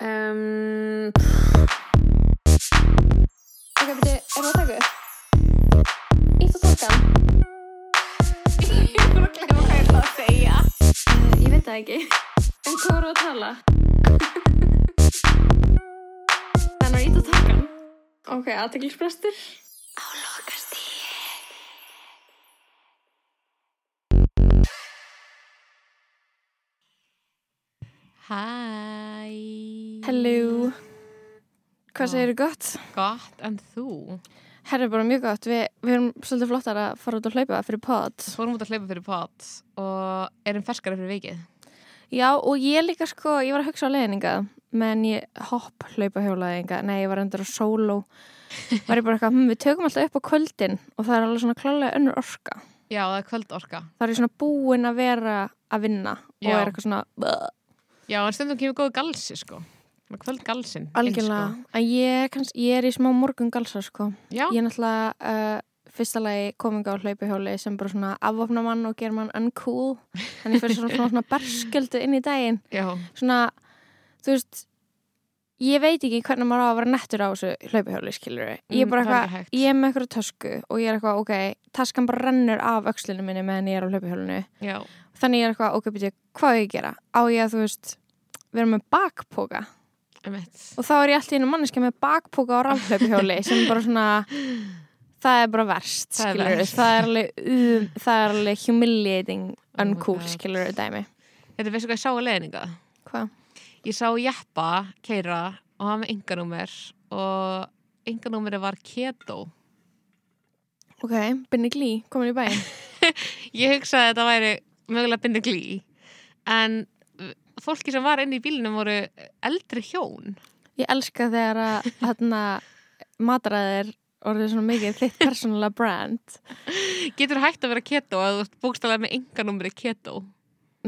Um, ok, beti, er það að taka upp? Ítt og takkan? Ég bara að glemma hvað ég ætla að segja. Uh, ég veit það ekki. En hvað voru að tala? Þannig að ítt og takkan? Ok, aðteglisbrestur? Á lokastíð. Hæ. Hello. Hvað segir þú gott? Gott, en þú? Herra, bara mjög gott. Vi, við erum svolítið flottar að fara út og hlaupa fyrir pod. Fórum út að hlaupa fyrir pot og erum ferskari fyrir vikið. Já, og ég líka sko, ég var að hugsa á leiðninga, menn ég hopp hlaupa hjólaðinga. Nei, ég var endur á sóló. Var ég bara eitthvað, hm, við tökum alltaf upp á kvöldin og það er alveg svona klálega önnur orka. Já, það er kvöldorka. Það er svona búin að vera að vinna og Já. er eitthvað svona. Já, en stundum kemur góð galsi, sko. Kvöld galsin. algjörlega. En ég, kanns, ég er í smá morgun galsa sko. Já, Ég er náttúrulega uh, fyrsta lagi kominga á hlaupihjóli sem bara svona afvopna mann og ger mann uncool. Þannig fyrir svona, svona, svona bersköldu inn í daginn. já, Svona, þú veist, ég veit ekki hvernig maður á að vera nettur á þessu hlaupihjóli, skilur við. Ég er Mm, bara er eitthvað, hægt. ég er með eitthvað tösku og ég er eitthvað, ok, taskan bara rennur af öxlinu minni meðan ég er á hlaupihjólinu. já. Þannig ég er eitthvað, ok, byrju, hvað á ég að gera? Á ég að, þú veist, vera með bakpoka? Og þá er ég alltaf einu manneska með bakpoka á rafhlaupihjóli sem bara svona, það er bara verst, Það skilur verst. Það er alveg, um, það er alveg humiliating, Oh uncool, God. skilur dæmi. Þetta veistu hvað ég sá á leiðninga? Hvað? Ég sá Jeppa keira og hann með ynganúmer og ynganúmeri var keto. Ok, Binni Glí, komin í bæinn. Ég hugsaði að þetta væri mögulega bindi glý en uh, fólki sem var inn í bílunum voru eldri hjón. Ég elska þegar að hérna, matræðir orðið svona mikið þitt persónulega brand. Getur hægt að vera keto að þú ert bókstaflega með ynganúmeri keto.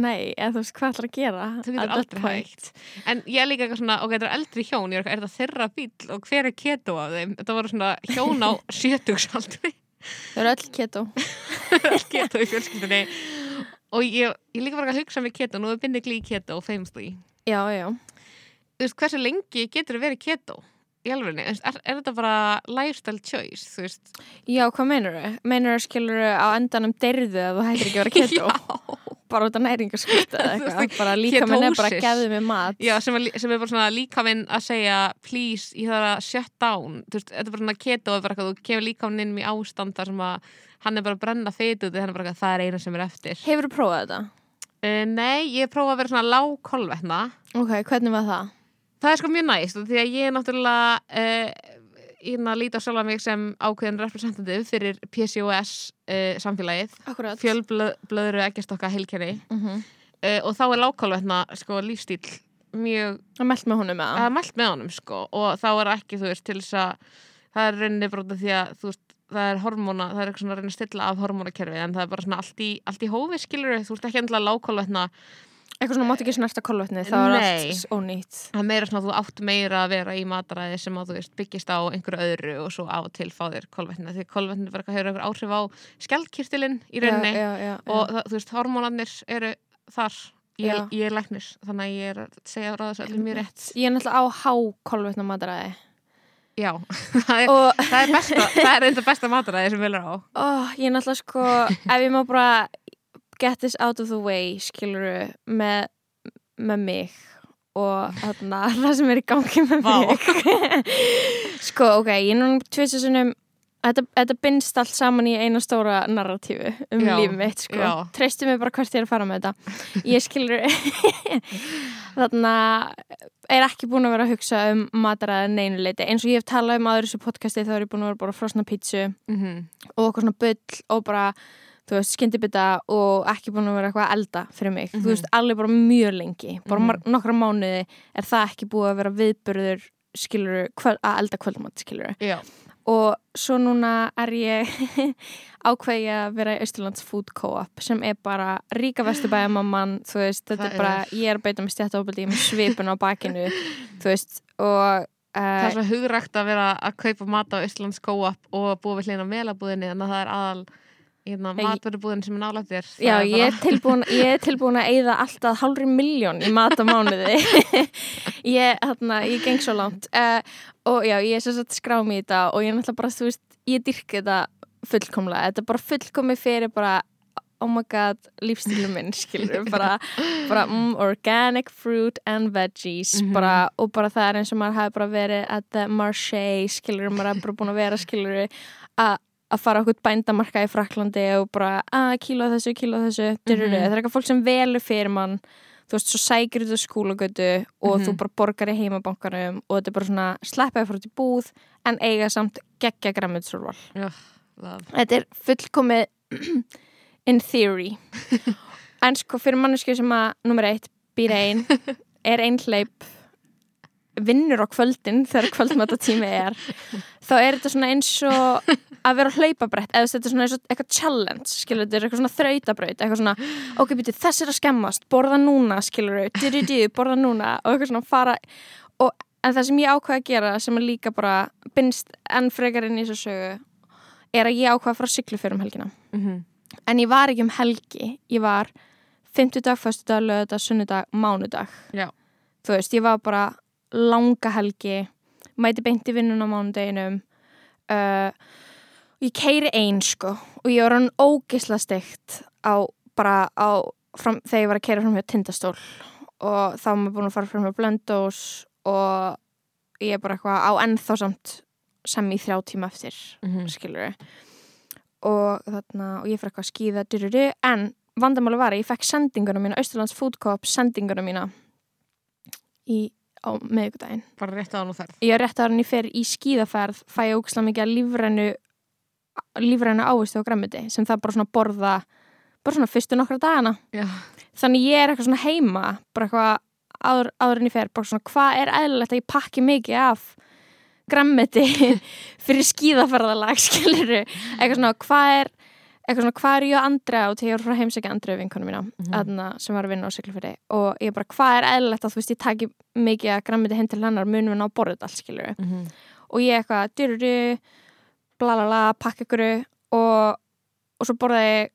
Nei, eða þú veist hvað ætlar að gera? At getur aldrei point? hægt. En ég er líka eitthvað svona, ok, þetta er eldri hjón, er þetta þeirra bíl og hver er keto af þeim? Þetta voru svona hjón á sjötugsaldri. Þau eru öll keto. keto í fjölskyldunni og ég, ég líka bara að hugsa með keto nú er bindi glý keto, famously Já, já. þú veist, hversu lengi getur það verið keto í alvegni, er, er þetta bara lifestyle choice, þú veist Já, hvað meinur þau? Meinur þau skilur á endanum derðu að þú hættir ekki að vera keto? bara út af næringarskrifta eða eitthvað. Bara líka minn er bara ketosis. gefðu mig mat. já, sem er, sem er bara svona líka minn að segja please, ég þarf að shut down þú veist, þetta er bara svona keto, bara eitthvað þú kemur líka inn í ástand þar sem að hann er bara að brenna feitu þannig er bara eitthvað, það er eina sem er eftir Hefur þú prófað þetta? uh, nei, ég prófa að vera svona lágkolvetna Ok, hvernig var það? Það er sko mjög næst því að ég er náttúrulega uh, ég er að líta á sjálfa mig sem ákveðin representative fyrir PCOS uh, samfélagið, Akkurat. fjölblöðru ekkjastokka heilkenni Mm -hmm. uh, og þá er lágkálvetna sko lífstíl mjög, Það mælt með honum með með honum sko og þá er ekki þú veist til þess að það er rauninni bróta því að þú veist það er hormóna, það er eitthvað svona að reyna að stilla af hormónakerfi en það er bara svona allt í, allt í hófi skilur þú veist ekki endilega lágkálvetna Eitthvað svona mátt ekki snerta kolvetni, það var Nei. allt ónýtt. það er meira svona að þú átt meira að vera í mataræði sem að þú veist byggist á einhverju öðru og svo á og til fá þér kolvetni því kolvetni bara eitthvað hefur einhver áhrif á skjaldkirtilinn í rauninni Já, já, já. og það, þú veist hormónarnir eru þar ég, ég er læknir þannig að ég er að segja allir mjög rétt Ég er náttúrulega á há kolvetna mataræði. Já, það er, Og það er besta það er enda besta mataræði sem vil er á. Ó, ég er náttúrulega sko, ef ég má bara get this out of the way, skiluru, með, með mig og þarna, það sem er í gangi með mig. sko, ok, ég er núna tvist þessum Þetta, þetta bindst allt saman í eina stóra narratífu um Já, líf mitt sko. treystu mig bara hvert ég er að fara með þetta. Ég skilur þarna er ekki búin að vera að hugsa um mataræða neinuleiti eins og ég hef talað um aður þessu podcasti þá er ég búin að vera bara frosna pítsu mm -hmm. og okkur svona bull og bara þú veist, skyndibita og ekki búin að vera eitthvað að elda fyrir mig, Mhm. þú veist, alveg bara mjög lengi bara Mhm. mm nokkra mánuði er það ekki búið að vera viðburður skilur, kvöld, að elda kvöldmatt skilur já, og svo núna er ég ákveði að vera í Östurlands Food Co-op sem er bara ríka vesturbæðamamman þú veist, þetta Það er bara, er- ég er að beita með stjættábeldi með svipun á bakinu þú veist, og það er uh, svo hugrækt að vera að kaupa mat á Íslands Go-up og búa við hlýna melabúðinni þannig að það er aðal hérna, matverðubúðin sem er nálægt þér já, er ég er tilbúin ég er tilbúin að eyða alltaf hálfri miljón í mat á mánuði. Ég, hérna, ég geng svo langt. Uh, og já, ég er svo satt skrá mig í þetta og ég er náttúrulega bara, þú veist, ég dyrki þetta fullkomlega, þetta er bara fullkomi fyrir bara, oh my god lífstílum minn, skilur bara, bara mm, organic fruit and veggies, Mhm. bara og bara það er eins og maður hafi bara verið at the marché, skilur, maður hafi bara búin að vera skilur, að að fara okkur bændamarka í Fraklandi og bara að kíla þessu, kíla þessu mm Mhm. það er eitthvað fólk sem velur fyrir mann þú veist, svo sækir þú skólagötu og Mhm. þú bara borgar í heimabankanum og þetta er bara svona sleppaði frá til búð en eiga samt geggja græmitsúrval Já, love. þetta er fullkomið in theory en sko fyrir mannesku sem að nummer eitt býr ein er einhleip vinnur á kvöldin þegar kvöldmatatími er þá er þetta svona eins og að vera hlaupabrett eða þetta er svona eins og eitthvað challenge skilur þetta er eitthvað svona þrautabraut eitthvað svona, ok, býtu, þess er að skemmast borða núna, skilur du, borða núna og eitthvað svona fara og, en það sem ég ákvaði að gera sem er líka bara binst enn frekar inn í þessu sögu er að ég ákvaði að fara að syklu fyrir um helgina. Mm en ég var ekki um helgi ég var 50 dag, föstu dag, lögða, sunnudag, mánudag. Já. þú veist, ég var bara langa helgi mæti beint í vinnun á mánudeginum uh, ég keiri ein sko og ég var hann ógisla steikt á bara á fram, þegar ég var að keira fram hjá tindastól og þá var maður búin að fara fram hjá blöndós og ég er bara eitthvað á ennþá samt sem í þrjá tíma eftir -hmm. skilur og þarna og ég fyrir eitthvað að skýða dyruru, en vandamáli var að ég fekk sendinguna mína, Austurlands Food Co-op sendinguna mína í, á miðvikudaginn. Bara rétt á hann og. Ég er rétt að hann ég fer í skýðaferð fæ ég ógislega mikið að lífrænu lífrænu ávistu á græmiti sem það bara svona borða bara svona fyrstu nokkra dagana Já. þannig ég er eitthvað svona heima bara eitthvað áður, áður en ég fer bara svona hvað er eðlilegt að ég pakki mikið af grammiti fyrir skíðaferðalag skiluru, eitthvað svona hvað er eitthvað svona hvað er ég og Andrea og þegar ég var frá heimsækja Andrea vinkonu mína Mhm. mm. sem var að vinna á Siglufirði og ég bara hvað er eðlilegt að þú veist ég taki mikið að grammiti heim til hennar munum við ná að þetta allt skiluru Mm -hmm. og ég eitthvað dyruru bla bla bla, pakka ykkur og, og svo borðaði ég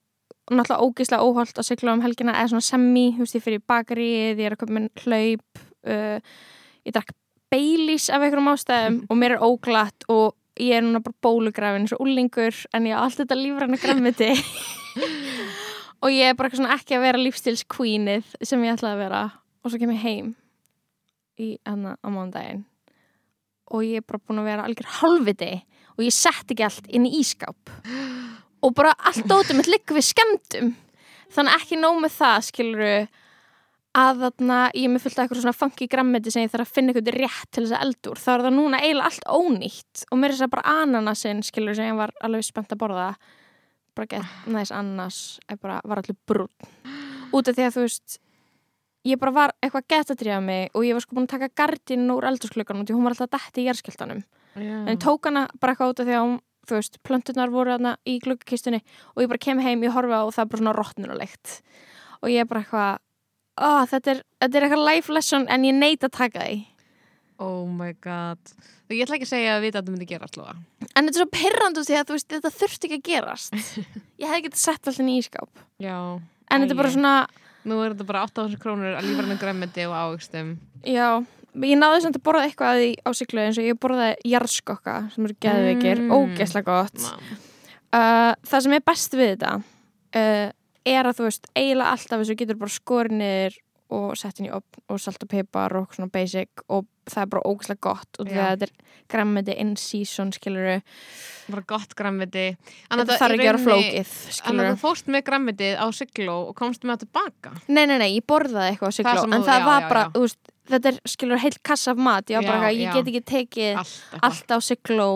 náttúrulega ógeðslega óholt að sigla um helgina eða svona semi, þú veist ég fyrir bakarið ég er að köpa minn hlaup uh, ég drakk Baileys af einhverjum ástæðum og mér er óglatt og ég er núna bara bólugrafin eins og úlingur en ég á allt þetta lífræna grammiti og ég er bara ekki að vera lífstilskvínið sem ég ætlaði að vera. Og svo kem ég heim í hana á mánudaginn. Og ég er bara búin að vera algjör halvviti og ég sett ekki allt inn í ískáp og bara allt dótum mitt liggur við skemmtum þannig ekki nóg með það skiluru að þarna ég er með fullt af eitthvað svona funky grammeti sem ég þarf að finna eitthvað rétt til þess að eldur þá er það núna eiginlega allt ónýtt og mér er þess að bara ananasinn skiluru sem ég var alveg spennt að borða. Bara gett næs ananas ég bara var allir brún út af því að þú veist ég bara var eitthvað gett að drífa mig og ég var sko búin að taka gardinn úr eldursklukkan og hún var alltaf dætt í jærskiltanum en ég tók hana bara eitthvað út af því að hún þú veist, plöntunar voru hana í gluggakistunni og ég bara kem heim, ég horfa og það er bara svona rottnurulegt og ég er bara eitthvað oh, þetta, er, þetta er eitthvað life lesson en ég neit að taka því Oh my god. Ég ætla ekki að segja að vita að þetta myndi gera allavega. en þetta er svo pirrandu því að veist, þetta þurfti ekki að gerast ég hefði getið sett alltaf í ískáp Já. en þetta er bara svona, Nú er þetta bara 8.000 krónur að lífa hann græmiti og ávikstum. já ég náði samt að borða eitthvað að því á siglu eins og ég borðaði jarðskokka sem eru geðveikir, Mm. ógeðslega gott uh, það sem er best við þetta uh, er að þú veist eiginlega alltaf þessu getur bara skorið niður og sett í opn og salt og pipar og svona basic og það er bara ógæslega gott og að þetta er grammeti in season skiluru, Bara gott græmiti. þetta þarf ekki að vera flókið að skiluru, þú fórst með græmitið á sigló og komst með það tilbaka. nei nei nei ég borðaði eitthvað á Það sem en þú- það já, var já, bara, já. þú veist þetta er skilur heilt kassa af mat ég, bara, ég get ekki tekið Allt. allt á sigló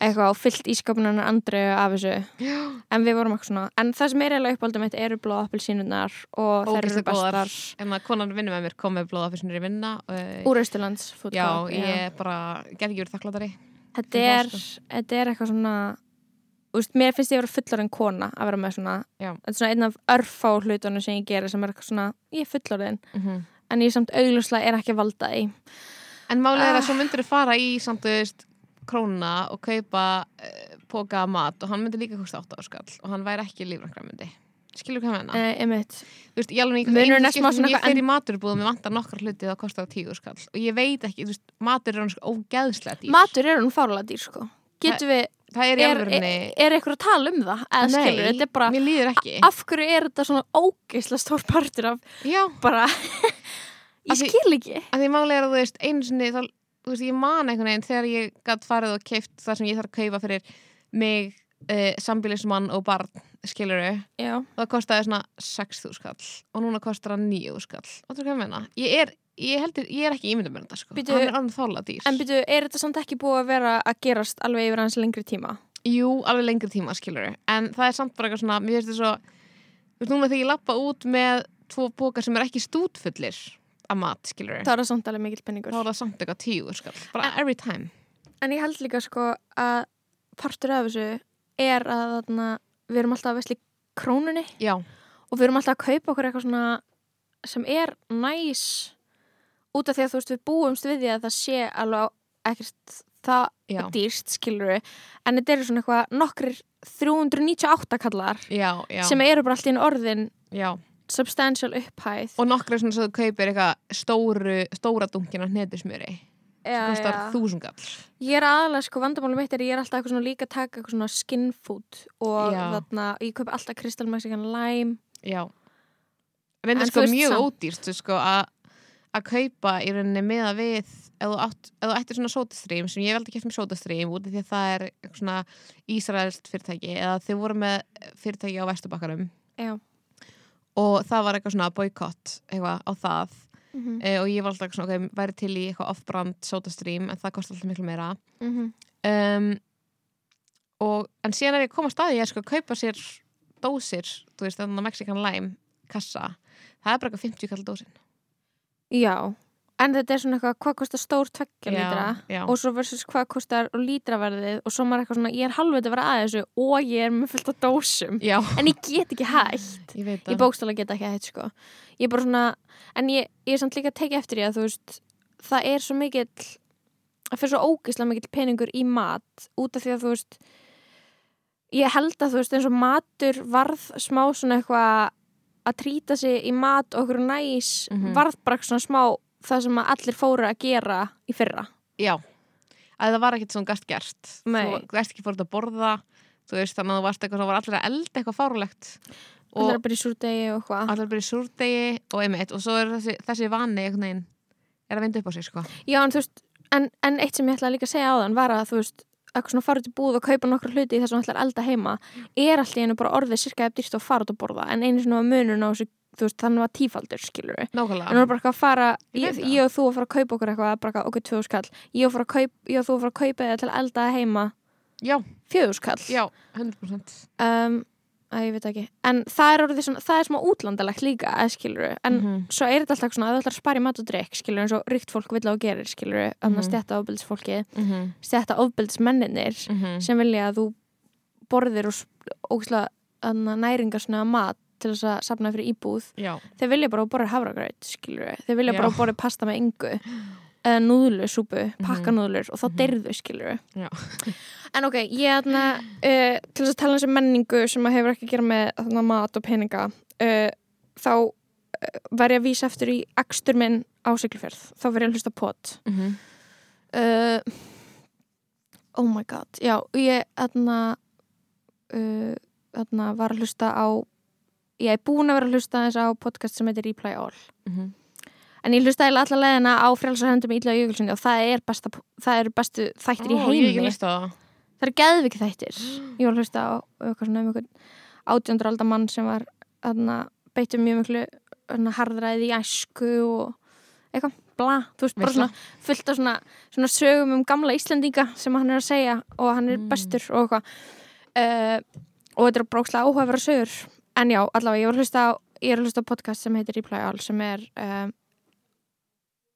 eitthvað og fyllt ískapunar andri af þessu Já. en við vorum eitthvað svona en það sem er eiginlega uppáldum mitt eru blóð appelsínunar og þær eru bestar En að konan vinnur með mér kom með blóða sinni í vinna. Úr Östurlands já, ég bara get ekki verið þakklátari. þetta er, sko. þetta er eitthvað svona úst, mér finnst ég að vera fullarinn kona að vera með svona svona einn af örfá hlutunum sem ég gerir sem er eitthvað svona, ég er fullarinn Mm en ég samt augljóslega er ekki að valda því En málið er Ah. að svo myndir þú fara í samt, þú veist, króna og kaupa uh, póka af mat og hann myndi líka kosta 8 áskall og hann væri ekki lífrankræmyndi skilur hvað með Nei, einmitt. Þú veist, ég alveg er smá skipti sem ég í maturbúðum ég vantar nokkar hluti það kostar tíu skall og ég veit ekki, þú veist, matur er hann sko ógeðslega dýr. Matur er hún fárlega dýr, sko. Getum við, er er, er, eitthvað að tala um það? Eða skilur, þetta er bara mér líður ekki. Af hverju er þetta svona ógeisla stór partur af já, bara Ég skil ekki. að því máli er að þú veist einu sinni, þá, veist, ég man einhvern veginn þegar ég gætt farið og keift það sem ég þarf að kaupa fyrir mig uh, sambílismann og barn skiluru, það kostaði svona 6.000 skall og núna kostar það 9.000 skall. Ég er ég, heldur, ég er ekki ímyndum með þetta sko. Hann er alveg þála dýr. En byrju, er þetta samt ekki búið að vera að gerast alveg yfir hans lengri tíma? Jú, alveg lengri tíma, skilur En það er samt bara eitthvað svona, mér finnst þess að Þú veist, núna þegar ég lappa út með Tvo pókar sem er ekki stútfullir Af mat, skilur Það er það samt alveg mikill penningur Þá er það samt eitthvað tíu, skall Bara every time. En ég held líka sko að partur af þessu er að þarna, við erum alltaf að vesli krónunni. Já, og við erum alltaf að kaupa okkur eitthvað svona sem er næs út af því að þú veist við búumst við því að það sé alveg ekkert það já, dýrst skilur við en þetta eru svona eitthvað nokkrir 398 kallar já, já, sem eru bara alltaf inn orðin já. Substantial upphæð. Og nokkru svona svo þú kaupir eitthvað stóru, stóra dunkin af hnetusmjöri. Já, sem kostar kall Ég er aðalega, sko, vandamálum mitt er að ég er alltaf eitthvað svona líka að taka eitthvað svona skin food og Já. þarna, ég kaupi alltaf Crystal Mexican Lime. Já. En Reyndar þú sko mjög samt- ódýrt þú sko að að kaupa í rauninni meða við ef þú, ættir svona sótastrím sem ég veldi kæft með sótastrím út af því að það er svona Ísraelst fyrirtæki eða þið voru með fyrirtæki á Vesturbakkarum Já, og það var eitthvað svona boykott eitthvað á það. Mm -hmm. e, og ég var alltaf svona, ok, væri til í eitthvað off-brand sótastrím en það kostar alltaf miklu meira. Mhm. um, og en síðan er ég að koma að staði ég er sko að kaupa sér dósir, þú veist, þannig að Mexican Lime kassa, það er bara eitthvað 50 kall dósin. Já, en þetta er svona eitthvað hvað kostar stór tveggja Já, lítra? já. og svo versus hvað kostar lítraverðið? Og svo maður eitthvað svona, ég er halvveit að vera að þessu og ég er með fullt af dósum. Já, en ég get ekki hægt ég ég það. bókstala get ekki hægt sko. Ég er bara svona, en ég, ég er samt líka að tekja eftir því að þú veist, það er svo mikill það fyrir svo ógislega mikill peningur í mat út af því að þú veist ég held að þú veist eins og matur varð smá svona eitthvað að trýta sig í mat og okkur næs Mhm. varð bara svona smá það sem að allir fóru að gera í fyrra. Já, að það var ekkert svona gast gert. Nei. Þú ert ekki fórt að borða Þú veist, þannig að þú varst eitthvað, það var allir að elda eitthvað fárlegt og og það er bara í súrdegi og hvað allir bara í súrdegi og einmitt og svo er þessi, þessi vani veginn er að vinda upp á sig, sko. Já, en veist, en, en eitt sem ég ætla líka að segja á þann var að þú veist, eitthvað svona fara út í búð og kaupa nokkru hluti í þess að hann ætlar að elda heima er alltaf einu bara orðið sirka ef dýrst að fara út að borða. En einu svona munun á þessu, þú veist, þannig var tífaldur, skilur við. Nákvæmlega En nú er bara að fara, Ég ég, það. og þú að fara að kaupa okkur eitthvað, bara okkur tvö skall, ég og, að ég og þú að fara að kaupa eða til að elda það heima Já, fjögur skall. já, 100% Um, að ég veit ekki. En það er orðið svona, það er smá útlandalegt líka, skilur við, en Mhm. svo er þetta alltaf svona að þú ætlar að spara í mat og drikk, skilur eins og ríkt fólk vill á að gerir, skilur við, annars Mhm. stjætta ofbildisfólkið mm -hmm. stjætta Mm til þess að safna fyrir íbúð Já, þeir vilja bara borða hafragraut þeir vilja Já. bara borða pasta með yngu eða núðlusúpu, pakkanúðlur og þá Mhm. deyrðu skilur við en ok, ég þarna uh, til þess að tala um þessi menningu sem að hefur ekki að gera með þarna mat og peninga uh, þá uh, var ég að vísa eftir í akstur minn á Siglufjörð, þá var ég að hlusta pot mm -hmm. oh my god já, ég þarna uh, þarna var að hlusta á ég er búin að vera að hlusta þess á podcast sem heitir Reply All. Mhm. en ég hlusta eða alla leðina á frjálsarhendum í Ítla og Jökulsinni og það er, besta, það er bestu þættir í Ó, heimi. það. Það er geðviki þættir. Ég var að hlusta á um einhvern átjöndur aldar mann sem var beittum mjög miklu þarna, harðræði í æsku og eitthvað, bla, þú veist, bara svona fullt af svona, svona sögum um gamla Íslendinga sem hann er að segja og hann er Mm. bestur og eitthvað. Uh, og þetta er brókslega áhugaverða sögur en já, allavega, ég var að hlusta á ég er að hlusta á podcast sem heitir Reply All sem er um,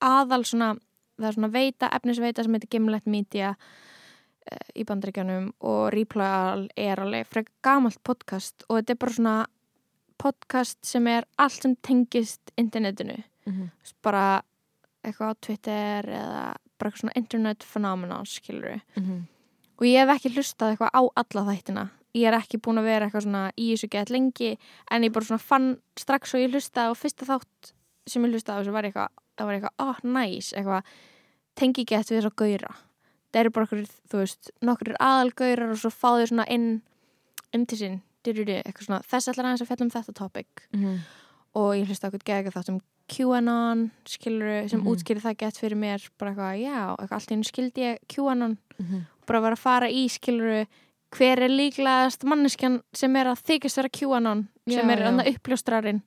aðal svona það er svona veita, efnisveita sem heitir Gimlet Media uh, í bandaríkjanum og Reply All er alveg frekar gamalt podcast og þetta er bara svona podcast sem er allt sem tengist internetinu mm -hmm. Bara eitthvað á Twitter eða bara eitthvað svona internet phenomenon skilur Mm -hmm. og ég hef ekki hlustað eitthvað á alla þættina ég er ekki búin að vera eitthvað svona í þessu gett lengi en ég bara svona fann strax og ég hlusta á fyrsta þátt sem ég hlusta á þessu var eitthvað, það var eitthvað, oh nice eitthvað, tengi gett við þess að gauðra það eru bara okkur, þú veist nokkur aðalgauðrar og svo fá þau svona inn inn til sín, dyrri, eitthvað svona þess allar aðeins að fjalla um þetta topic. Mhm. og ég hlusta okkur gegga þátt um QAnon, skilur sem Mhm. útskýri það gett fyrir mér bara eitthvað, já, eitthvað hver er líklegast manneskjan sem er að þykist vera QAnon sem Já, er já. uppljóstrarinn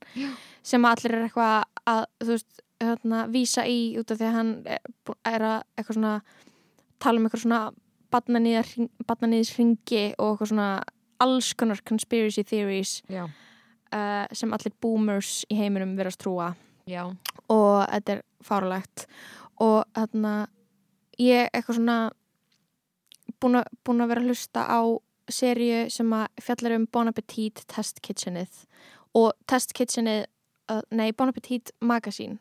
sem allir er eitthvað að veist, hérna, vísa í út af því að hann er, að svona tala um eitthvað svona badnanýðis ringi og eitthvað svona alls konar conspiracy theories uh, sem allir boomers í heiminum verðast trúa. Já, og þetta er fárlegt og þarna ég eitthvað svona búin að, vera að hlusta á seríu sem að fjallar um Bon Appetit Test Kitchenið. Og Test Kitchenið uh, nei, Bon Appetit Magazine.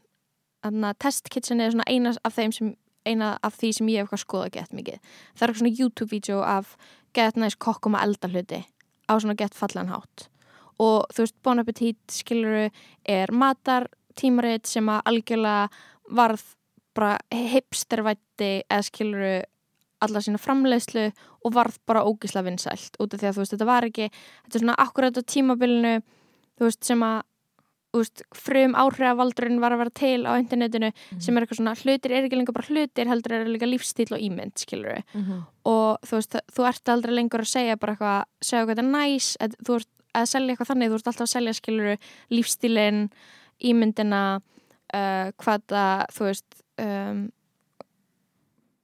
Þannig að Test Kitchenið er svona eina af þeim sem eina af því sem ég hef eitthvað skoða gett mikið. Það er eitthvað svona YouTube-vídeó af gett næst kokkum að elda hluti á svona gett fallan hátt. Og þú veist, Bon Appetit skiluru er matar tímarit sem að algjörlega varð bara hipstervætti eða skiluru alla sína framleiðslu og varð bara ógisla vinsælt út af því að þú veist, þetta var ekki þetta er svona akkurat á tímabilinu þú veist, sem að veist, frum áhrifavaldurinn var að vera til á internetinu sem er eitthvað svona hlutir er ekki lengur bara hlutir heldur er líka lífstíl og ímynd skiluru Mhm. og þú veist, þú ert aldrei lengur að segja bara eitthvað, segja eitthvað þetta er næs að, þú ert að selja eitthvað þannig, þú ert alltaf að selja skiluru lífstílin ímyndina uh, hvað það, þú veist um,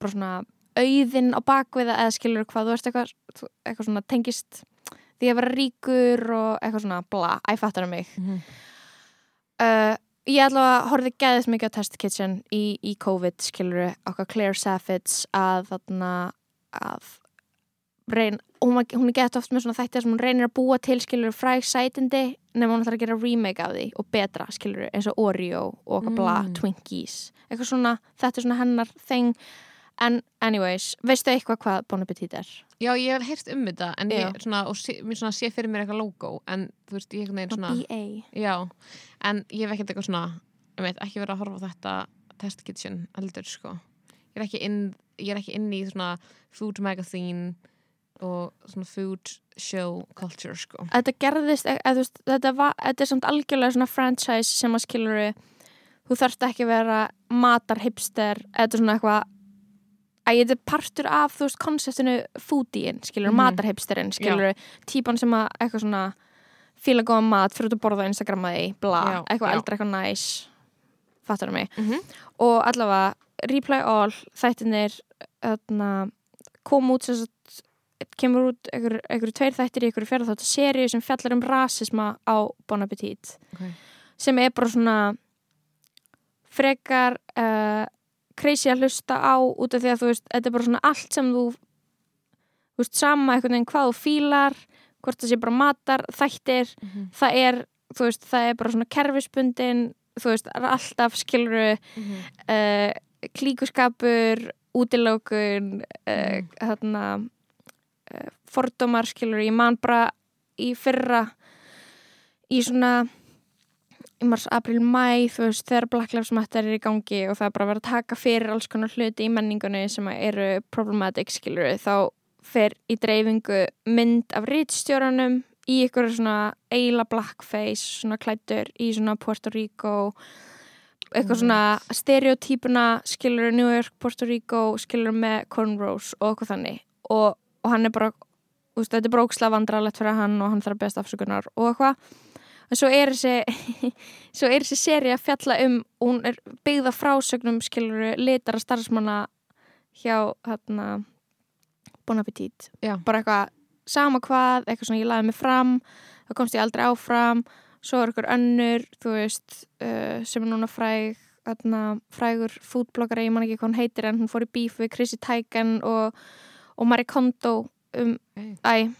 bara svona auðin á bakviða eða skilur hvað þú ert eitthvað, eitthvað svona tengist því að vera ríkur og eitthvað svona bla, æfattar um mig Mhm. uh, ég allavega horfði geðist mikið á Test Kitchen í, í COVID skiluru, okkar Claire Saffitz að þarna að reyn, hún, hún er gett oft með svona þættir sem hún reynir að búa til skiluru fræg sætindi nema hún ætlar að gera remake af því og betra skiluru eins og Oreo og okkar bla Mm. Twinkies eitthvað svona, þetta er svona hennar þeng en anyways, veistu eitthvað hvað Bon Appetit er? Já, ég hef heyrt um þetta en ég svona, og sé, mér svona sé fyrir mér eitthvað logo en þú veist, ég er svona BA Já, en ég hef ekkert eitthvað svona ég veit, ekki verið að horfa á þetta test kitchen heldur, sko. Ég er ekki inn, er ekki inn í svona food magazine og svona food show culture, sko. Þetta gerðist, eða, þú veist, þetta, var, þetta er samt algjörlega svona franchise sem að skiluru þú þarft ekki vera matar hipster, eða svona eitthvað að þetta er partur af, þú veist, konseptinu foodiein, skilur, Mhm. matar hipsterinn skilur, típan sem að eitthvað svona fíla góða mat, fyrir að borða á Instagram að því, bla, Já, eitthvað já. eldra, eitthvað næs fattar mig mm -hmm. og allavega, Reply All þættinir kom út sem kemur út einhver, einhver tveir þættir í einhverju fjörða þáttu seríu sem fjallar um rasisma á Bon Appetit okay. sem er bara svona frekar uh, crazy að hlusta á út af því að þú veist, þetta er bara svona allt sem þú þú veist, sama einhvern veginn hvað þú fílar hvort það sé bara matar, þættir Mm -hmm. það er, þú veist, það er bara svona kerfispundin, þú veist, alltaf skiluru Mm -hmm. uh, klíkuskapur útilókun uh, Mm. þarna uh, fordómar skilur ég man bara í fyrra í svona í mars, april, mæ þú veist þegar Black Lives Matter er í gangi og það er bara verið að taka fyrir alls konar hluti í menningunni sem eru problematic skilur þá fer í dreifingu mynd af rítstjóranum í ykkur svona eila blackface svona klættur í svona Puerto Rico eitthvað svona stereotypuna skilur New York, Puerto Rico skilur með cornrows og eitthvað þannig. Og, og hann er bara úst, þetta er bróksla vandralegt fyrir hann og hann þarf best afsökunar og eitthvað en svo er þessi svo er þessi seri að fjalla um og hún er byggða frásögnum skilur litara starfsmanna hjá hérna Bon Appetit Já. bara eitthvað sama hvað, eitthvað svona ég laði mig fram þá komst ég aldrei áfram svo er ykkur önnur, þú veist uh, sem er núna fræg þarna, frægur fútbloggara, ég man ekki hvað hún heitir en hún fór í bíf við Chrissy Teigen og, og Marie Kondo um, okay. æ,